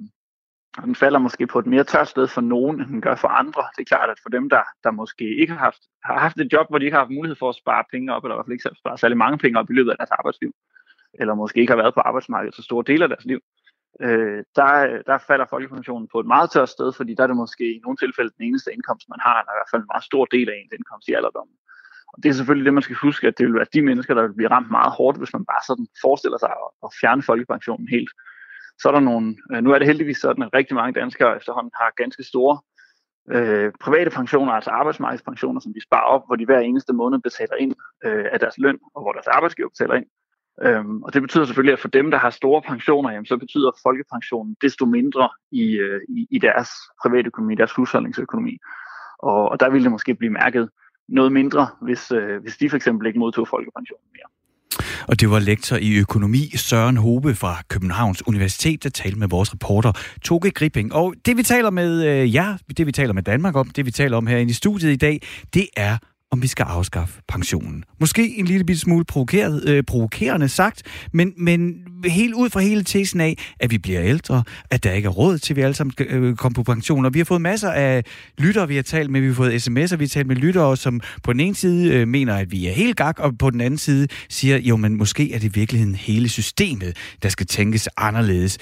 den falder måske på et mere tørt sted for nogen, end den gør for andre. Det er klart, at for dem, der, der måske ikke har haft, har haft et job, hvor de ikke har haft mulighed for at spare penge op, eller i hvert fald ikke spare særlig mange penge op i løbet af deres arbejdsliv, eller måske ikke har været på arbejdsmarkedet så store dele af deres liv, øh, der, der falder folkepensionen på et meget tørt sted, fordi der er det måske i nogle tilfælde den eneste indkomst, man har, eller i hvert fald en meget stor del af ens indkomst i alderdommen. Og det er selvfølgelig det, man skal huske, at det vil være de mennesker, der vil blive ramt meget hårdt, hvis man bare sådan forestiller sig at, at fjerne folkepensionen helt. Så er der nogle, øh, nu er det heldigvis sådan, at rigtig mange danskere efterhånden har ganske store øh, private pensioner, altså arbejdsmarkedspensioner, som de sparer op, hvor de hver eneste måned betaler ind øh, af deres løn, og hvor deres arbejdsgiver betaler ind. Øhm, og det betyder selvfølgelig, at for dem, der har store pensioner, jamen, så betyder folkepensionen desto mindre i, øh, i, i deres private økonomi, deres husholdningsøkonomi. Og, og der ville det måske blive mærket noget mindre, hvis, øh, hvis de for eksempel ikke modtog folkepensionen mere. Og det var lektor i økonomi Søren Hobe fra Københavns Universitet, der talte med vores reporter Toge Gripping. Og det vi taler med øh, jer, det vi taler med Danmark om, det vi taler om herinde i studiet i dag, det er om vi skal afskaffe pensionen. Måske en lille smule provokeret, øh, provokerende sagt, men, men helt ud fra hele tesen af, at vi bliver ældre, at der ikke er råd til, at vi alle sammen øh, skal komme på pension. Og vi har fået masser af lyttere, vi har talt med, vi har fået sms'er, vi har talt med lyttere, som på den ene side øh, mener, at vi er helt gak, og på den anden side siger, jo, men måske er det i virkeligheden hele systemet, der skal tænkes anderledes.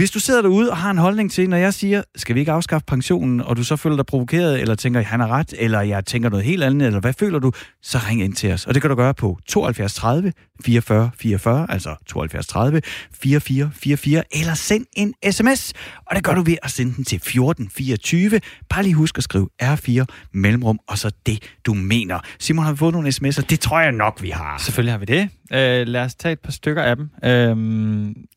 Hvis du sidder derude og har en holdning til, når jeg siger, skal vi ikke afskaffe pensionen, og du så føler dig provokeret, eller tænker, han har ret, eller jeg tænker noget helt andet, eller hvad føler du, så ring ind til os. Og det kan du gøre på 72 30 44 44, altså 72 30 4444, eller send en sms. Og det gør du ved at sende den til 1424. Bare lige husk at skrive R4 mellemrum, og så det, du mener. Simon, har vi fået nogle sms'er? Det tror jeg nok, vi har. Selvfølgelig har vi det. Øh, lad os tage et par stykker af dem. Øh,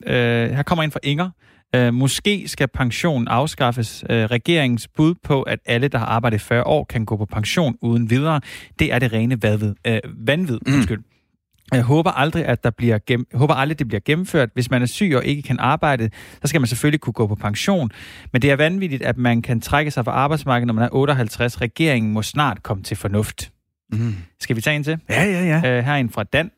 øh, her kommer en fra Inger. Øh, måske skal pension afskaffes. Øh, regeringens bud på, at alle, der har arbejdet 40 år, kan gå på pension uden videre, det er det rene vanvid. øh, vanvid mm. undskyld. Jeg håber aldrig, at der bliver gem- jeg håber aldrig, det bliver gennemført. Hvis man er syg og ikke kan arbejde, så skal man selvfølgelig kunne gå på pension. Men det er vanvittigt, at man kan trække sig fra arbejdsmarkedet, når man er 58. Regeringen må snart komme til fornuft. Mm. Skal vi tage en til? Ja, ja, ja. Uh, her er en fra Dan.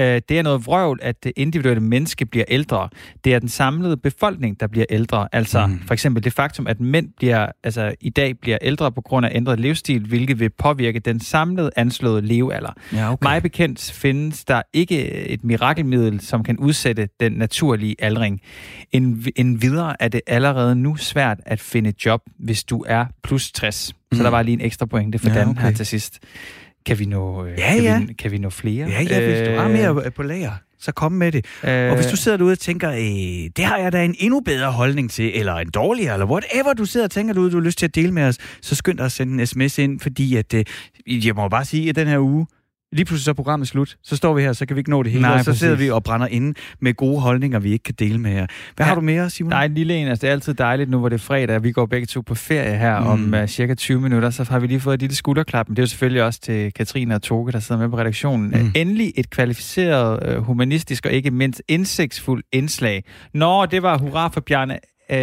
Øh, det er noget vrøvl, at det individuelle menneske bliver ældre. Det er den samlede befolkning, der bliver ældre. Altså mm. for eksempel det faktum, at mænd bliver, altså, i dag bliver ældre på grund af ændret livsstil, hvilket vil påvirke den samlede anslåede levealder. Ja, okay. Mig bekendt findes der ikke et mirakelmiddel, som kan udsætte den naturlige aldring. En, en videre er det allerede nu svært at finde job, hvis du er plus 60. Mm. Så der var lige en ekstra pointe for ja, Dan okay. her til sidst. Kan vi nå, øh, ja, kan ja. Vi, kan vi nå flere? Ja, ja, hvis du har mere på lager, så kom med det. Øh, og hvis du sidder derude og tænker, øh, det har jeg da en endnu bedre holdning til, eller en dårligere, eller whatever du sidder og tænker derude, du har lyst til at dele med os, så skynd dig at sende en sms ind, fordi at, øh, jeg må bare sige, at den her uge, lige pludselig så er programmet slut. Så står vi her, så kan vi ikke nå det hele, Nej, og så præcis. sidder vi og brænder inde med gode holdninger, vi ikke kan dele med jer. Hvad ja, har du mere, Simon? Nej, en lille en. Altså, det er altid dejligt nu, hvor det er fredag, vi går begge to på ferie her mm. om uh, cirka 20 minutter, så har vi lige fået et lille skulderklap. Men det er jo selvfølgelig også til Katrine og Toge, der sidder med på redaktionen. Mm. Uh, endelig et kvalificeret, uh, humanistisk og ikke mindst indsigtsfuld indslag. Nå, det var hurra for Bjarne uh,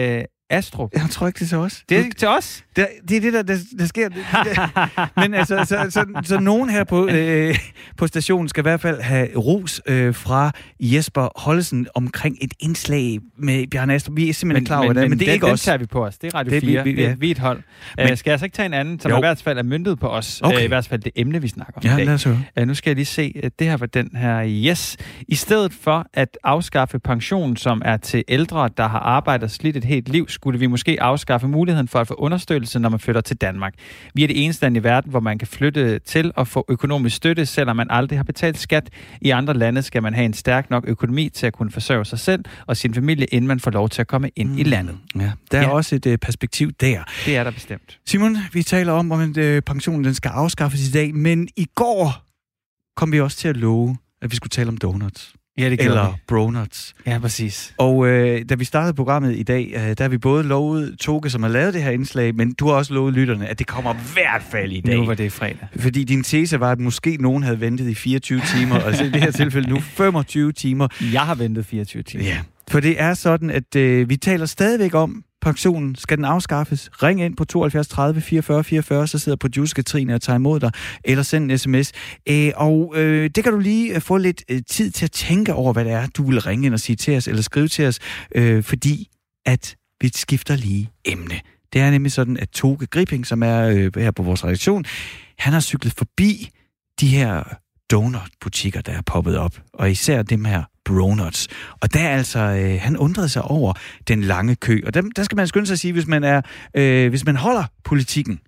Astrup. Jeg tror ikke, det er til os. Det er til os? Det, det er det, der, der, der sker. Det, det, men altså, så, så, så, så nogen her på, øh, på stationen skal i hvert fald have ros øh, fra Jesper Hollesen omkring et indslag med Bjarne Astrup. Vi er simpelthen men, klar over men, det, men, men det er den, ikke den os. tager vi på os. Det er Radio det, 4. Vi, vi, ja. vi er et hold. Men, uh, skal jeg så ikke tage en anden, som jo. i hvert fald er myndet på os? Okay. Uh, I hvert fald det emne, vi snakker om ja, i dag. Lad os høre. Uh, nu skal jeg lige se. Uh, det her var den her. Yes. I stedet for at afskaffe pension, som er til ældre, der har arbejdet slidt et helt liv, skulle vi måske afskaffe muligheden for at få understøttelse, når man flytter til Danmark. Vi er det eneste land i verden, hvor man kan flytte til og få økonomisk støtte, selvom man aldrig har betalt skat. I andre lande skal man have en stærk nok økonomi til at kunne forsørge sig selv og sin familie, inden man får lov til at komme ind mm. i landet. Ja, der er ja. også et uh, perspektiv der. Det er der bestemt. Simon, vi taler om, om uh, pensionen den skal afskaffes i dag, men i går kom vi også til at love, at vi skulle tale om donuts. Ja, det eller Bronuts. Ja, præcis. Og øh, da vi startede programmet i dag, øh, der har vi både lovet Toge, som har lavet det her indslag, men du har også lovet lytterne, at det kommer i hvert fald i dag. Nu var det fredag. Fordi din tese var, at måske nogen havde ventet i 24 timer, og i det her tilfælde nu 25 timer. Jeg har ventet 24 timer. Ja, for det er sådan, at øh, vi taler stadigvæk om, pensionen, skal den afskaffes? Ring ind på 72 30 44 44, så sidder producer Katrine og tager imod dig, eller send en sms. Øh, og øh, det kan du lige øh, få lidt øh, tid til at tænke over, hvad det er, du vil ringe ind og sige til os, eller skrive til os, øh, fordi at vi skifter lige emne. Det er nemlig sådan, at Toge Gripping, som er øh, her på vores redaktion, han har cyklet forbi de her donutbutikker, der er poppet op, og især dem her Bronuts. Og der altså, øh, han undrede sig over den lange kø. Og der, der skal man skynde sig at sige, hvis man, er, øh, hvis man holder politikken,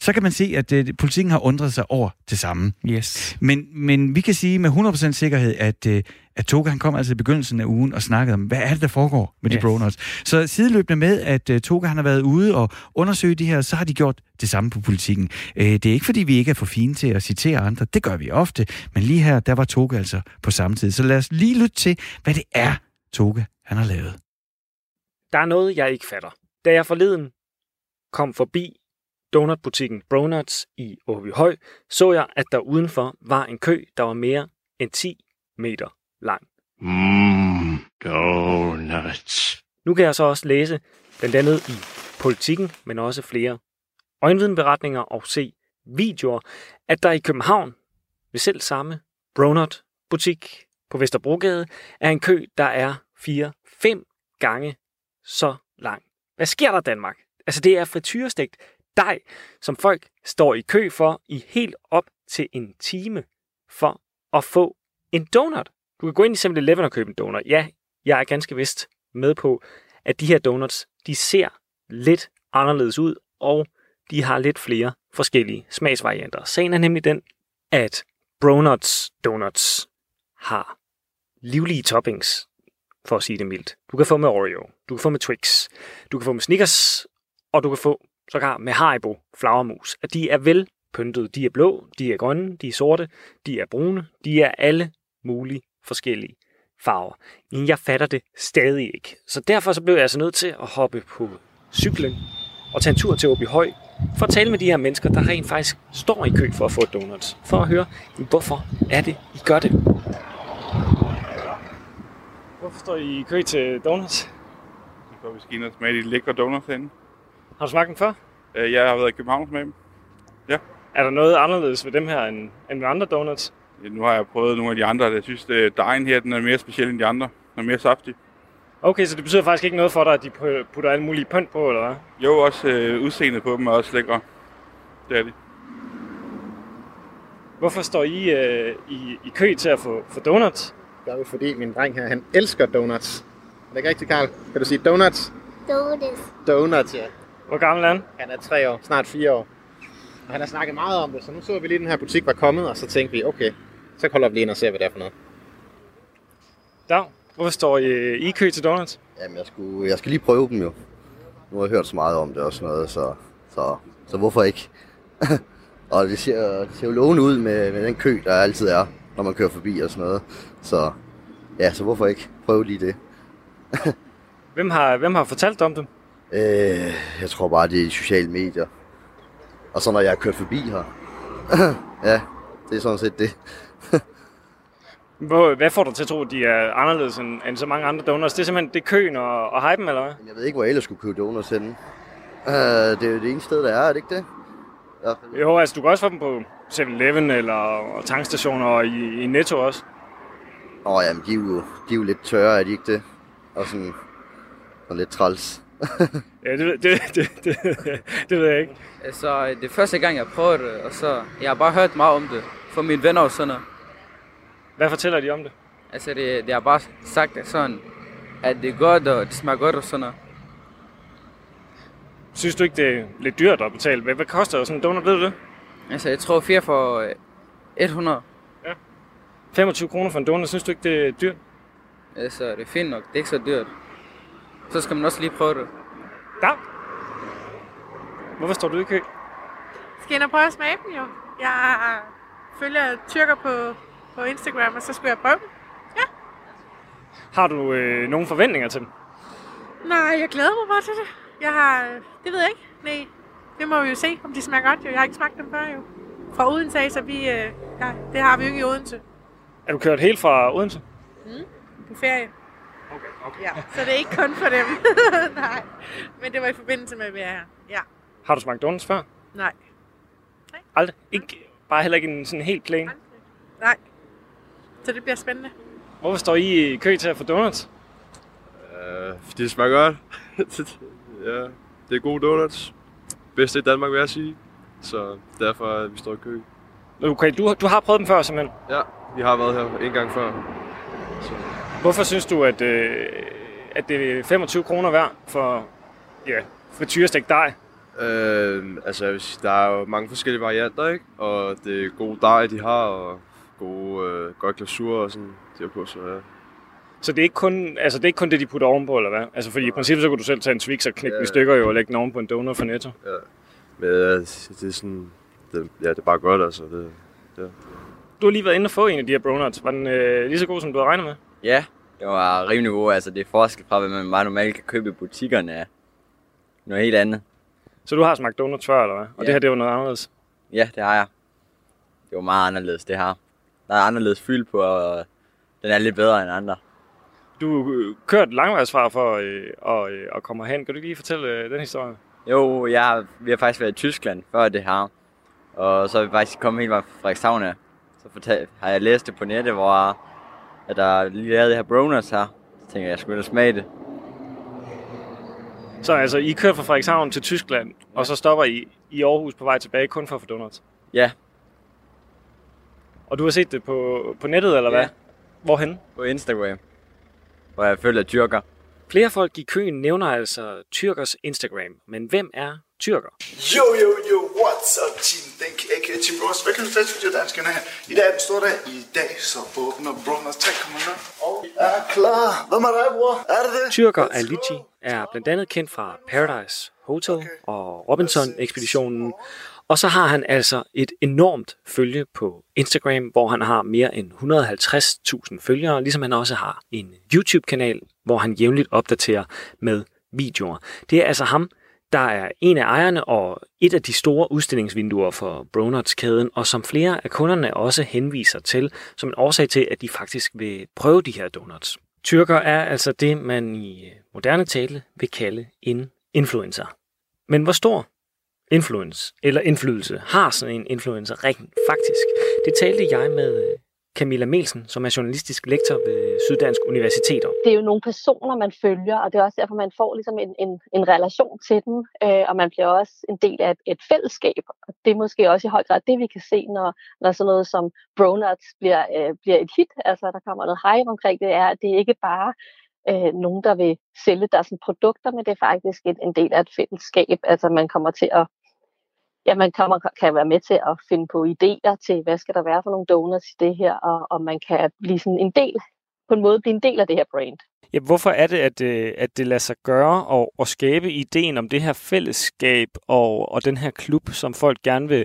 så kan man se, at øh, politikken har undret sig over det samme. Yes. Men, men vi kan sige med 100% sikkerhed, at, øh, at Toga han kom altså i begyndelsen af ugen og snakkede om, hvad er det, der foregår med yes. de bronuts. Så sideløbende med, at uh, Toga han har været ude og undersøge de her, så har de gjort det samme på politikken. Uh, det er ikke, fordi vi ikke er for fine til at citere andre. Det gør vi ofte. Men lige her, der var Toga altså på samme tid. Så lad os lige lytte til, hvad det er, Toga han har lavet. Der er noget, jeg ikke fatter. Da jeg forleden kom forbi donutbutikken Bronuts i Åbyhøj, så jeg, at der udenfor var en kø, der var mere end 10 meter lang. Mmm, donuts. Nu kan jeg så også læse, blandt andet i politikken, men også flere øjenvidenberetninger og se videoer, at der i København ved selv samme Bronut butik på Vesterbrogade er en kø, der er 4-5 gange så lang. Hvad sker der Danmark? Altså det er frityrestegt dej, som folk står i kø for i helt op til en time for at få en donut. Du kan gå ind i 7-Eleven og købe en donut. Ja, jeg er ganske vist med på, at de her donuts, de ser lidt anderledes ud, og de har lidt flere forskellige smagsvarianter. Sagen er nemlig den, at Bronuts Donuts har livlige toppings, for at sige det mildt. Du kan få med Oreo, du kan få med Twix, du kan få med Snickers, og du kan få sågar med Haribo flagermus. At de er vel pyntet. De er blå, de er grønne, de er sorte, de er brune, de er alle mulige forskellige farver. Men jeg fatter det stadig ikke. Så derfor så blev jeg altså nødt til at hoppe på cyklen og tage en tur til Åby Høj for at tale med de her mennesker, der rent faktisk står i kø for at få donuts. For at høre, hvorfor er det, I gør det? Hvorfor står I i kø til donuts? Så vi skal ind og smage de lækre donuts herinde. Har du smagt dem før? Øh, Jeg har været i København med dem. Ja. Er der noget anderledes ved dem her end, end ved andre donuts? Ja, Nu har jeg prøvet nogle af de andre. Jeg synes, at dejen her den er mere speciel end de andre. Den er mere saftig. Okay, så det betyder faktisk ikke noget for dig, at de pu- putter alle mulige pynt på, eller hvad? Jo, også øh, udseendet på dem er også lækre. Det er de. Hvorfor står I øh, i, i kø til at få, få donuts? Det gør vi, fordi min dreng her, han elsker donuts. Er det ikke rigtigt, Karl? Kan du sige donuts? Donuts. Donuts, ja. Hvor gammel er han? Han er tre år, snart fire år. Og han har snakket meget om det, så nu så vi lige, at den her butik var kommet, og så tænkte vi, okay, så holder vi lige ind og ser, hvad det er for noget. Dag, hvorfor står I i kø til donuts? Jamen, jeg, skulle, jeg skal lige prøve dem jo. Nu har jeg hørt så meget om det og sådan noget, så, så, så hvorfor ikke? og det ser, det ser jo lovende ud med, med den kø, der altid er, når man kører forbi og sådan noget. Så ja, så hvorfor ikke prøve lige det? Hvem har, hvem har fortalt om dem? Øh, jeg tror bare, det er sociale medier. Og så når jeg kørt forbi her. ja, det er sådan set det. Hvad får dig til at tro, at de er anderledes end, end så mange andre donuts? Det er simpelthen det er køen og, og hypen, eller hvad? Jeg ved ikke, hvor jeg ellers skulle købe donuts henne. Uh, det er jo det eneste sted, der er, er det ikke det? Ja. Jo, altså du kan også få dem på 7-Eleven eller tankstationer og i, i Netto også. Åh, jamen, de er, jo, de er jo lidt tørre, er de ikke det? Og sådan, og lidt træls. Ja, det, det, det, det, det ved jeg ikke. Altså, det er første gang, jeg prøver det, og så... Jeg har bare hørt meget om det fra mine venner og sådan noget. Hvad fortæller de om det? Altså, det, det har bare sagt sådan, at det er godt, og det smager godt og sådan noget. Synes du ikke, det er lidt dyrt at betale? Hvad, hvad koster sådan en donut, ved du det? Altså, jeg tror 4 for øh, 100. Ja. 25 kroner for en donut, synes du ikke, det er dyrt? Altså, det er fint nok. Det er ikke så dyrt. Så skal man også lige prøve det. Da. Hvorfor står du i kø? Skal ind og prøve at smage dem jo. Jeg følger tyrker på, på Instagram, og så skulle jeg prøve dem. Ja. Har du øh, nogle forventninger til dem? Nej, jeg glæder mig bare til det. Jeg har... Det ved jeg ikke. Nej, det må vi jo se, om de smager godt. Jo. Jeg har ikke smagt dem før jo. Fra Odense af, så vi... Øh, ja, det har vi jo ikke i Odense. Er du kørt helt fra Odense? Mm. På ferie. Okay, okay. Ja, så det er ikke kun for dem. Nej, men det var i forbindelse med, at vi er her. Ja, Har du smagt donuts før? nej, Aldrig? Ikke, bare heller ikke en sådan helt plain? nej. Så det bliver spændende. Hvorfor står I i kø til at få donuts? Uh, fordi det smager godt. ja, det er gode donuts. Bedste i Danmark, vil jeg sige. Så derfor er vi står i kø. Okay, du, du har prøvet dem før, simpelthen? Ja, vi har været her en gang før. Hvorfor synes du, at, øh, at det er 25 kroner værd for ja, frityrestik dej? Øh, altså, jeg vil sige, der er jo mange forskellige varianter, ikke? Og det er gode dej, de har, og gode, øh, godt glasur og sådan, de har på, så ja. Så det er ikke kun, altså det, er ikke kun det, de putter ovenpå, eller hvad? Altså, fordi i princippet, så kunne du selv tage en Twix og knække ja. i stykker jo, og lægge den oven på en donut for Netto. Ja. Men ja, det er sådan, det, ja, det er bare godt, altså. Det, ja. Du har lige været inde og få en af de her bronuts. Var den øh, lige så god, som du havde regnet med? Ja, det var rimelig god. Altså, det er forskel fra, hvad man bare normalt kan købe i butikkerne af noget helt andet. Så du har smagt donuts før, eller hvad? Og Ja. det her, det var noget anderledes? Ja, det har jeg. Det var meget anderledes, det her. Der er anderledes fyld på, og den er lidt bedre end andre. Du har øh, kørt langvejsfra for øh, at, øh, at komme hen. Kan du lige fortælle øh, den historie? Jo, jeg, vi har faktisk været i Tyskland før det her. Og så er vi faktisk kommet helt fra Frederikshavn af. Så fortal, har jeg læst det på nettet, hvor at der lige lavet det her bronuts her. Så tænker jeg, jeg skulle da smage det. Så altså, I kører fra Frederikshavn til Tyskland, og så stopper I i Aarhus på vej tilbage kun for at få donuts? Ja. Og du har set det på, på nettet, eller hvad? Ja. Hvorhen? På Instagram. Hvor jeg følger tyrker. Flere folk i køen nævner altså tyrkers Instagram. Men hvem er tyrker? Yo, yo, yo, what's up, Team Think, a.k.a. Team Bros. Velkommen til video, danskerne her. I dag er den store dag. I dag så åbner Bronas 3,0. Og er klar. Hvem er dig, bror? Er det det? Tyrker Alici er blandt andet kendt fra Paradise Hotel og Robinson-ekspeditionen. Og så har han altså et enormt følge på Instagram, hvor han har mere end 150.000 følgere, ligesom han også har en YouTube-kanal, hvor han jævnligt opdaterer med videoer. Det er altså ham, der er en af ejerne og et af de store udstillingsvinduer for Bronuts-kæden, og som flere af kunderne også henviser til som en årsag til, at de faktisk vil prøve de her donuts. Tyrker er altså det, man i moderne tale vil kalde en influencer. Men hvor stor influence eller indflydelse har sådan en influencer rent faktisk? Det talte jeg med øh, Camilla Melsen, som er journalistisk lektor ved Syddansk Universitet. det er jo nogle personer, man følger, og det er også derfor, man får ligesom en, en, en relation til dem, øh, og man bliver også en del af et, et fællesskab. Og det er måske også i høj grad det, vi kan se, når, når sådan noget som Bronuts bliver, øh, bliver et hit. Altså, der kommer noget hype omkring det, er, at det ikke bare øh, nogen, der vil sælge deres sådan produkter, men det er faktisk en, en del af et fællesskab. Altså, man kommer til at ja, man kommer, kan være med til at finde på idéer til, hvad skal der være for nogle donuts i det her, og, og man kan blive sådan en del, på en måde blive en del af det her brand. Ja, hvorfor er det, at, øh, at det lader sig gøre og, og skabe ideen om det her fællesskab og, og den her klub, som folk gerne vil,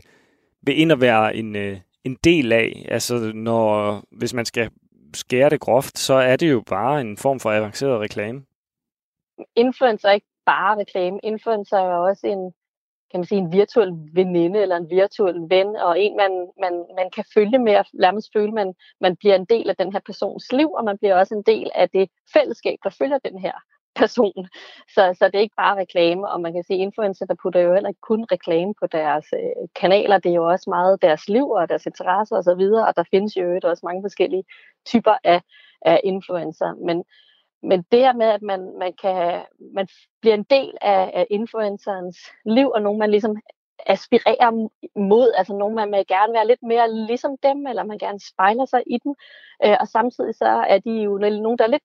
vil ind og være en, øh, en del af? Altså, når, hvis man skal skære det groft, så er det jo bare en form for avanceret reklame. Influencer er ikke bare reklame. Influencer er jo også en, kan man sige, en virtuel veninde eller en virtuel ven, og en, man, man, man kan følge med og nærmest føle, man, man bliver en del af den her persons liv, og man bliver også en del af det fællesskab, der følger den her person. Så, så det er ikke bare reklame, og man kan sige, influencer, der putter jo heller ikke kun reklame på deres øh, kanaler, det er jo også meget deres liv og deres interesser osv., og, så videre, og der findes jo også mange forskellige typer af, af influencer. Men, men det her med, at man, man, kan, man bliver en del af, af influencerens liv, og nogen man ligesom aspirerer mod, altså nogen man vil gerne være lidt mere ligesom dem, eller man gerne spejler sig i dem, øh, og samtidig så er de jo nogen, der er lidt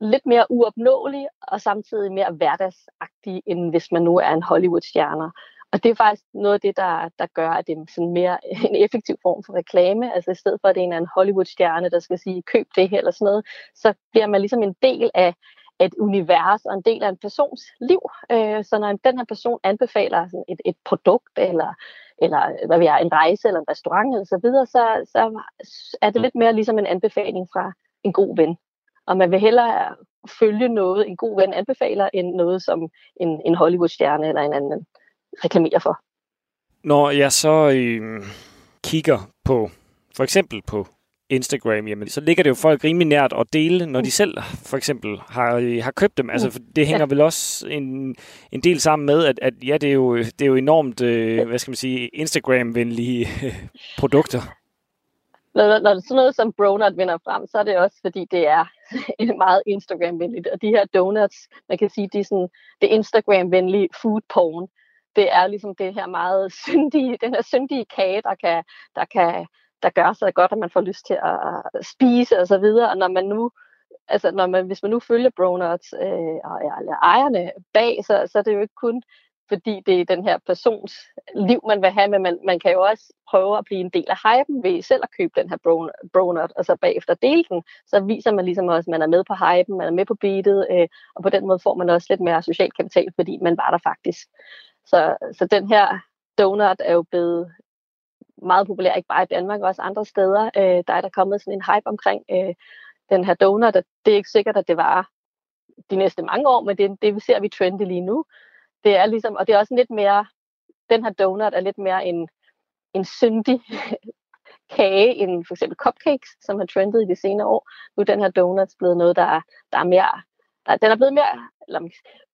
lidt mere uopnåelige, og samtidig mere hverdagsagtige, end hvis man nu er en Hollywood-stjerner. Og det er faktisk noget af det, der, der gør, at det er sådan mere en effektiv form for reklame. Altså i stedet for, at det er en Hollywood-stjerne, der skal sige, køb det her eller sådan noget, så bliver man ligesom en del af et univers og en del af en persons liv. Øh, så når den her person anbefaler sådan et, et produkt, eller, eller hvad vi er, en rejse, eller en restaurant, eller så videre, så, så er det lidt mere ligesom en anbefaling fra en god ven. Og man vil hellere følge noget, en god ven anbefaler, end noget, som en, en Hollywood-stjerne eller en anden reklamerer for. Når jeg så øh, kigger på, for eksempel på Instagram, jamen, så ligger det jo folk rimelig nært at dele, når de selv for eksempel har, har købt dem. Altså, for det hænger ja. vel også en, en del sammen med, at, at ja, det er jo, det er jo enormt, øh, hvad skal man sige, Instagram-venlige produkter. Når, når sådan noget som Bronut vinder frem, så er det også, fordi det er meget Instagram-venligt. Og de her donuts, man kan sige, de er sådan, det Instagram-venlige food porn. Det er ligesom det her meget syndige, den her syndige kage, der kan, der kan der gør så godt, at man får lyst til at spise og så videre. Og når man nu, altså når man, hvis man nu følger Bronuts øh, og eller ejerne bag, så, så er det jo ikke kun fordi det er den her persons liv, man vil have, men man, man kan jo også prøve at blive en del af hypen ved selv at købe den her bronut, og så bagefter dele den. Så viser man ligesom også, at man er med på hypen, man er med på beatet, øh, og på den måde får man også lidt mere social kapital, fordi man var der faktisk. Så, så den her donut er jo blevet meget populær, ikke bare i Danmark, også andre steder. Øh, der er der kommet sådan en hype omkring øh, den her donut, og det er ikke sikkert, at det var de næste mange år, men det, det ser vi trende lige nu. Det er ligesom, og det er også lidt mere, den her donut er lidt mere en, en syndig kage end for eksempel cupcakes, som har trendet i de senere år. Nu er den her donuts blevet noget, der, der er mere, der, den er blevet mere, eller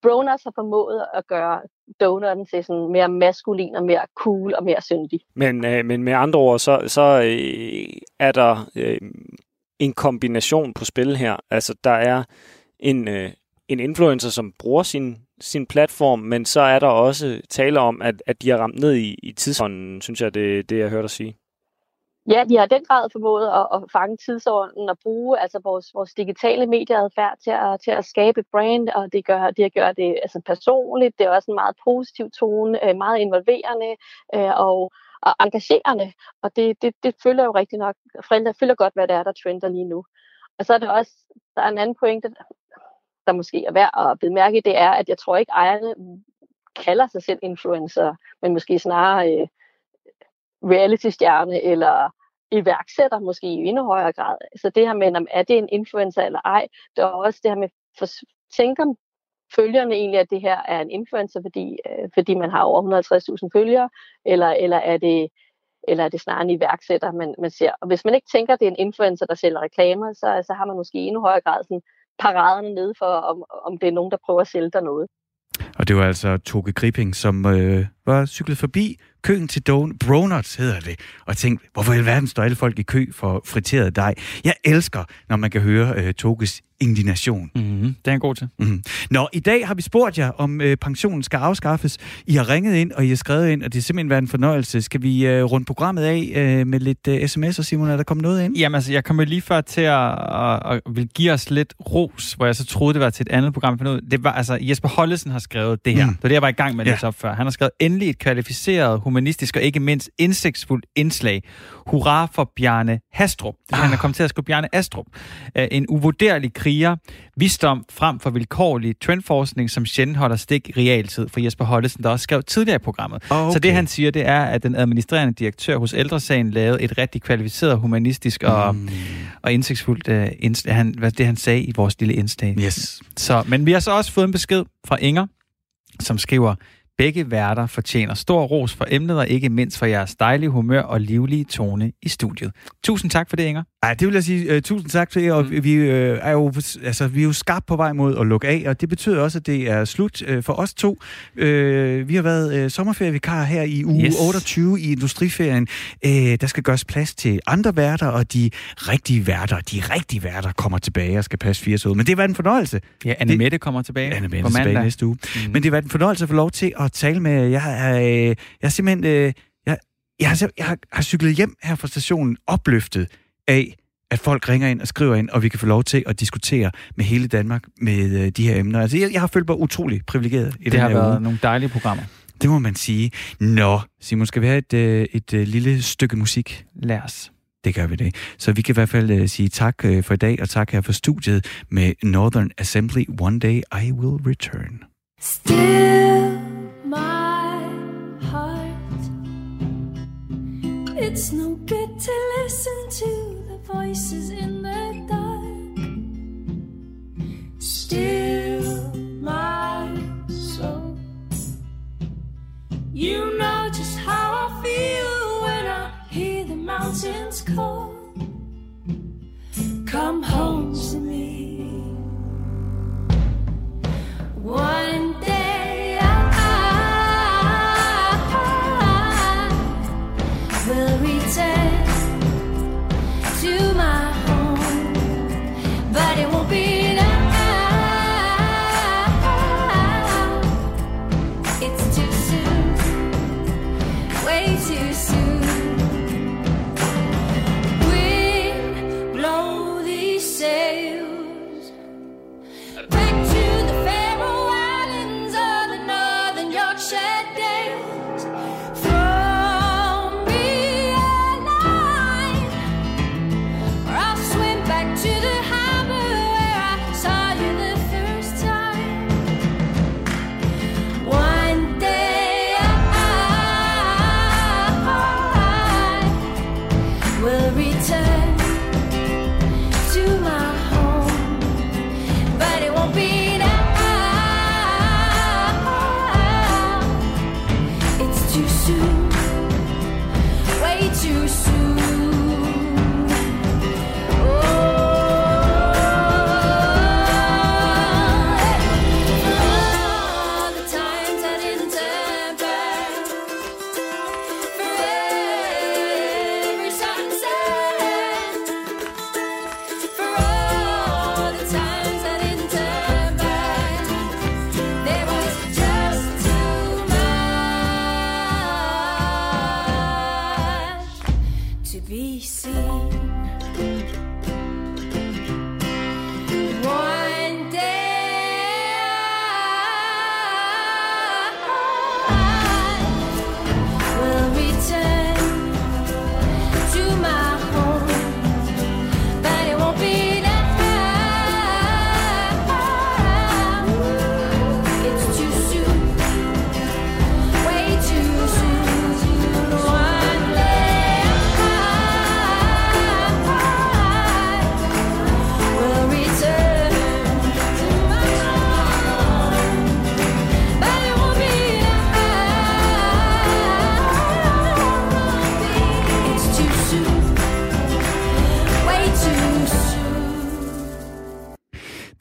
Bronuts har formået at gøre donutten til sådan mere maskulin og mere cool og mere syndig. Men, øh, men med andre ord, så, så øh, er der øh, en kombination på spil her. Altså, der er en, øh, en influencer, som bruger sin, sin platform, men så er der også tale om, at, at de har ramt ned i, i tidsånden, synes jeg, det, det jeg hørte dig sige. Ja, de har den grad formået at, at fange tidsordenen og bruge altså vores, vores digitale medieadfærd til at, til at skabe et brand, og det gør, det gør det altså personligt. Det er også en meget positiv tone, øh, meget involverende øh, og, og engagerende. Og det, det, det følger jo rigtig nok, forældre følger godt, hvad det er, der trender lige nu. Og så er det også, der er en anden pointe, der måske er værd at bemærke, det er, at jeg tror ikke, ejerne kalder sig selv influencer, men måske snarere øh, reality-stjerne eller iværksætter måske i endnu højere grad. Så det her med, om er det en influencer eller ej, det er også det her med, for, tænker følgerne egentlig, at det her er en influencer, fordi, øh, fordi man har over 150.000 følgere, eller, eller, er det, eller er det snarere en iværksætter, man, man ser. Og hvis man ikke tænker, at det er en influencer, der sælger reklamer, så, så har man måske i endnu højere grad sådan paraderne nede for, om, om det er nogen, der prøver at sælge dig noget. Og det var altså Toge Gripping, som øh, var cyklet forbi køen til Don Bronuts, hedder det, og tænkte, hvorfor i alverden står alle folk i kø for friteret dej? Jeg elsker, når man kan høre øh, Toges indignation. Mm-hmm. Det er en god til. Mm-hmm. Nå, i dag har vi spurgt jer, om øh, pensionen skal afskaffes. I har ringet ind, og I har skrevet ind, og det er simpelthen været en fornøjelse. Skal vi øh, runde programmet af øh, med lidt øh, sms'er, Simon? Er der kommet noget ind? Jamen altså, jeg kommer lige før til at, at, at, at vil give os lidt ros, hvor jeg så troede, det var til et andet program. For noget. Det var, altså, Jesper Hollesen har skrevet det her. Mm. Det var det, jeg var i gang med at ja. læse op før. Han har skrevet endelig et kvalificeret, humanistisk og ikke mindst indsigtsfuldt indslag. Hurra for Bjarne Hastrup. Det, ah. Han er kommet til at skrive Bjarne Astrup. En uvurderlig kriger, visdom frem for vilkårlig trendforskning, som sjældent holder stik i realtid for Jesper Hollesen, der også skrev tidligere i programmet. Oh, okay. Så det han siger, det er, at den administrerende direktør hos Ældresagen lavede et rigtig kvalificeret, humanistisk og, mm. og indsigtsfuldt uh, indst- han, hvad det, han sagde i vores lille indslag. Yes. Så, men vi har så også fået en besked fra Inger, som skriver, Begge værter fortjener stor ros for emnet, og ikke mindst for jeres dejlige humør og livlige tone i studiet. Tusind tak for det, Inger. Ej, det vil jeg sige uh, tusind tak til jer, og mm. vi, uh, er jo, altså, vi er jo skarpt på vej mod at lukke af, og det betyder også, at det er slut uh, for os to. Uh, vi har været uh, sommerferievikar her i uge yes. 28 i Industriferien. Uh, der skal gøres plads til andre værter, og de rigtige værter, de rigtige værter kommer tilbage og skal passe fire ud. Men det var en fornøjelse. Ja, Anne Mette kommer tilbage Anne Mette tilbage næste uge. Mm. Men det var en fornøjelse at få lov til at tale med jer. Jeg, øh, jeg er simpelthen... Øh, jeg, jeg, har, jeg har, har cyklet hjem her fra stationen opløftet af, at folk ringer ind og skriver ind, og vi kan få lov til at diskutere med hele Danmark med øh, de her emner. Altså, jeg, jeg har følt mig utrolig privilegeret i det den har her været uge. nogle dejlige programmer. Det må man sige. Nå, Simon, skal vi have et, øh, et, et lille stykke musik? Lad os. Det gør vi det. Så vi kan i hvert fald uh, sige tak uh, for i dag, og tak her for studiet med Northern Assembly. One day I will return. Still my heart. It's no good to listen to voices in the dark. still my soul. You know just how I feel when I hear the mountains call. Come home to me. One day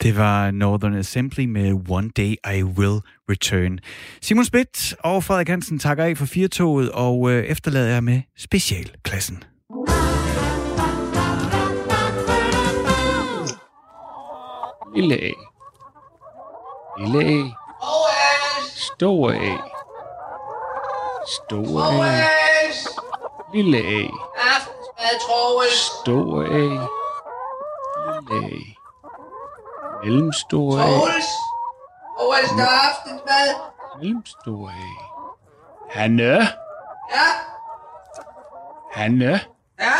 Det var Northern Assembly med One Day I Will Return. Simon Schmidt og Frederik Hansen takker af for firtoget og øh, efterlader jeg med specialklassen. Lille A. Lille A. Stor A. Stor A. Lille A. Aftensmad, Troels. Stor A. Lille A. Mellemstor A. Troels. Troels, der er aftensmad. Mellemstor A. Hanne. Ja, Hanne. ja.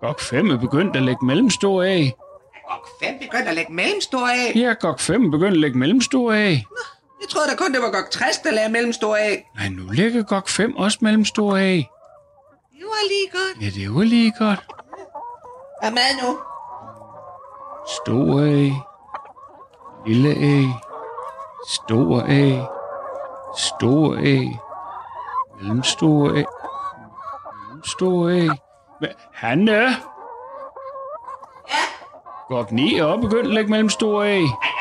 Gok 5 er begyndt at lægge mellemstor A. Hvem begyndte at lægge mellemstor af? Ja, Gok 5 er begyndt at lægge mellemstor A. Jeg troede da kun, det var godt 60, der lagde mellemstor af. Nej, nu lægger Gok 5 også mellemstor A. Det var lige godt. Ja, det var lige godt. Hvad med nu? Stor A. Lille A. Stor A. Stor A. Mellemstor A. Mellemstor A. Hva- Hanne? Ja? Gok 9 er også begyndt at lægge mellemstor A.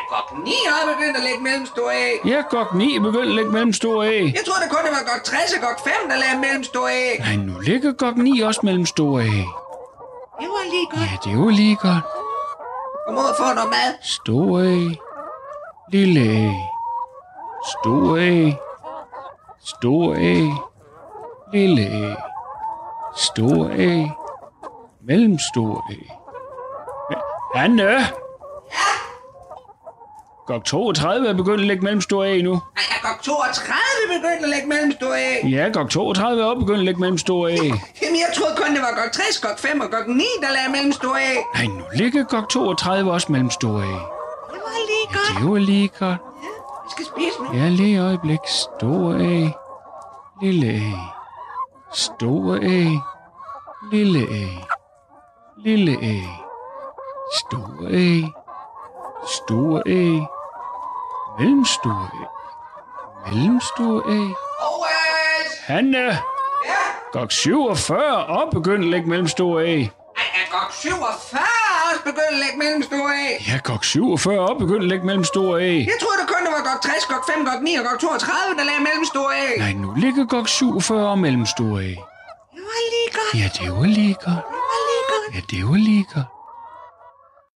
Godt 9 år begyndte at lægge mellemstor af. Ja, Gok 9 er begyndt at lægge mellemstor A. Jeg troede da kun, det var godt 60 og godt 5, der lagde mellemstor af. Nej, nu ligger Gok 9 også mellemstor A. Det var lige godt. Ja, det var lige godt. Kom ud og få noget mad. Stor A. Lille A. Stor A. Stor A. Lille A. Stor A. Mellemstor A. Hanne! Gok 32 er begyndt at lægge mellemstor A nu. Ej, jeg godt 32 begyndte at lægge mellemstor af. Ja, Gok 32 er også begyndt at lægge mellemstor A. Jamen, jeg troede kun, det var godt 60, godt 5 og godt 9, der lagde mellemstor af. Nej, nu ligger Gok 32 også mellemstor A. Godt. Det var lige godt. Vi skal spise nu. Ja, lige øjeblik. Stor A. Lille A. Stor A. Lille A. Lille A. Stor A. Store æg. Mellemstore æg. Mellemstore æg. Hanne! Ja? Gok 47 og begynd at lægge mellemstore æg. Er gok 47 også begyndt at lægge mellemstore æg? Ja, gok 47 og begynd at lægge mellemstore æg. Jeg troede det kun, det var gok 60, gok 5, gok 9 og gok 32, der lagde mellemstore æg. Nej, nu ligger gok 47 og mellemstore æg. Det var lige godt. Ja, det var lige godt. Det var lige godt. Ja, det var lige godt.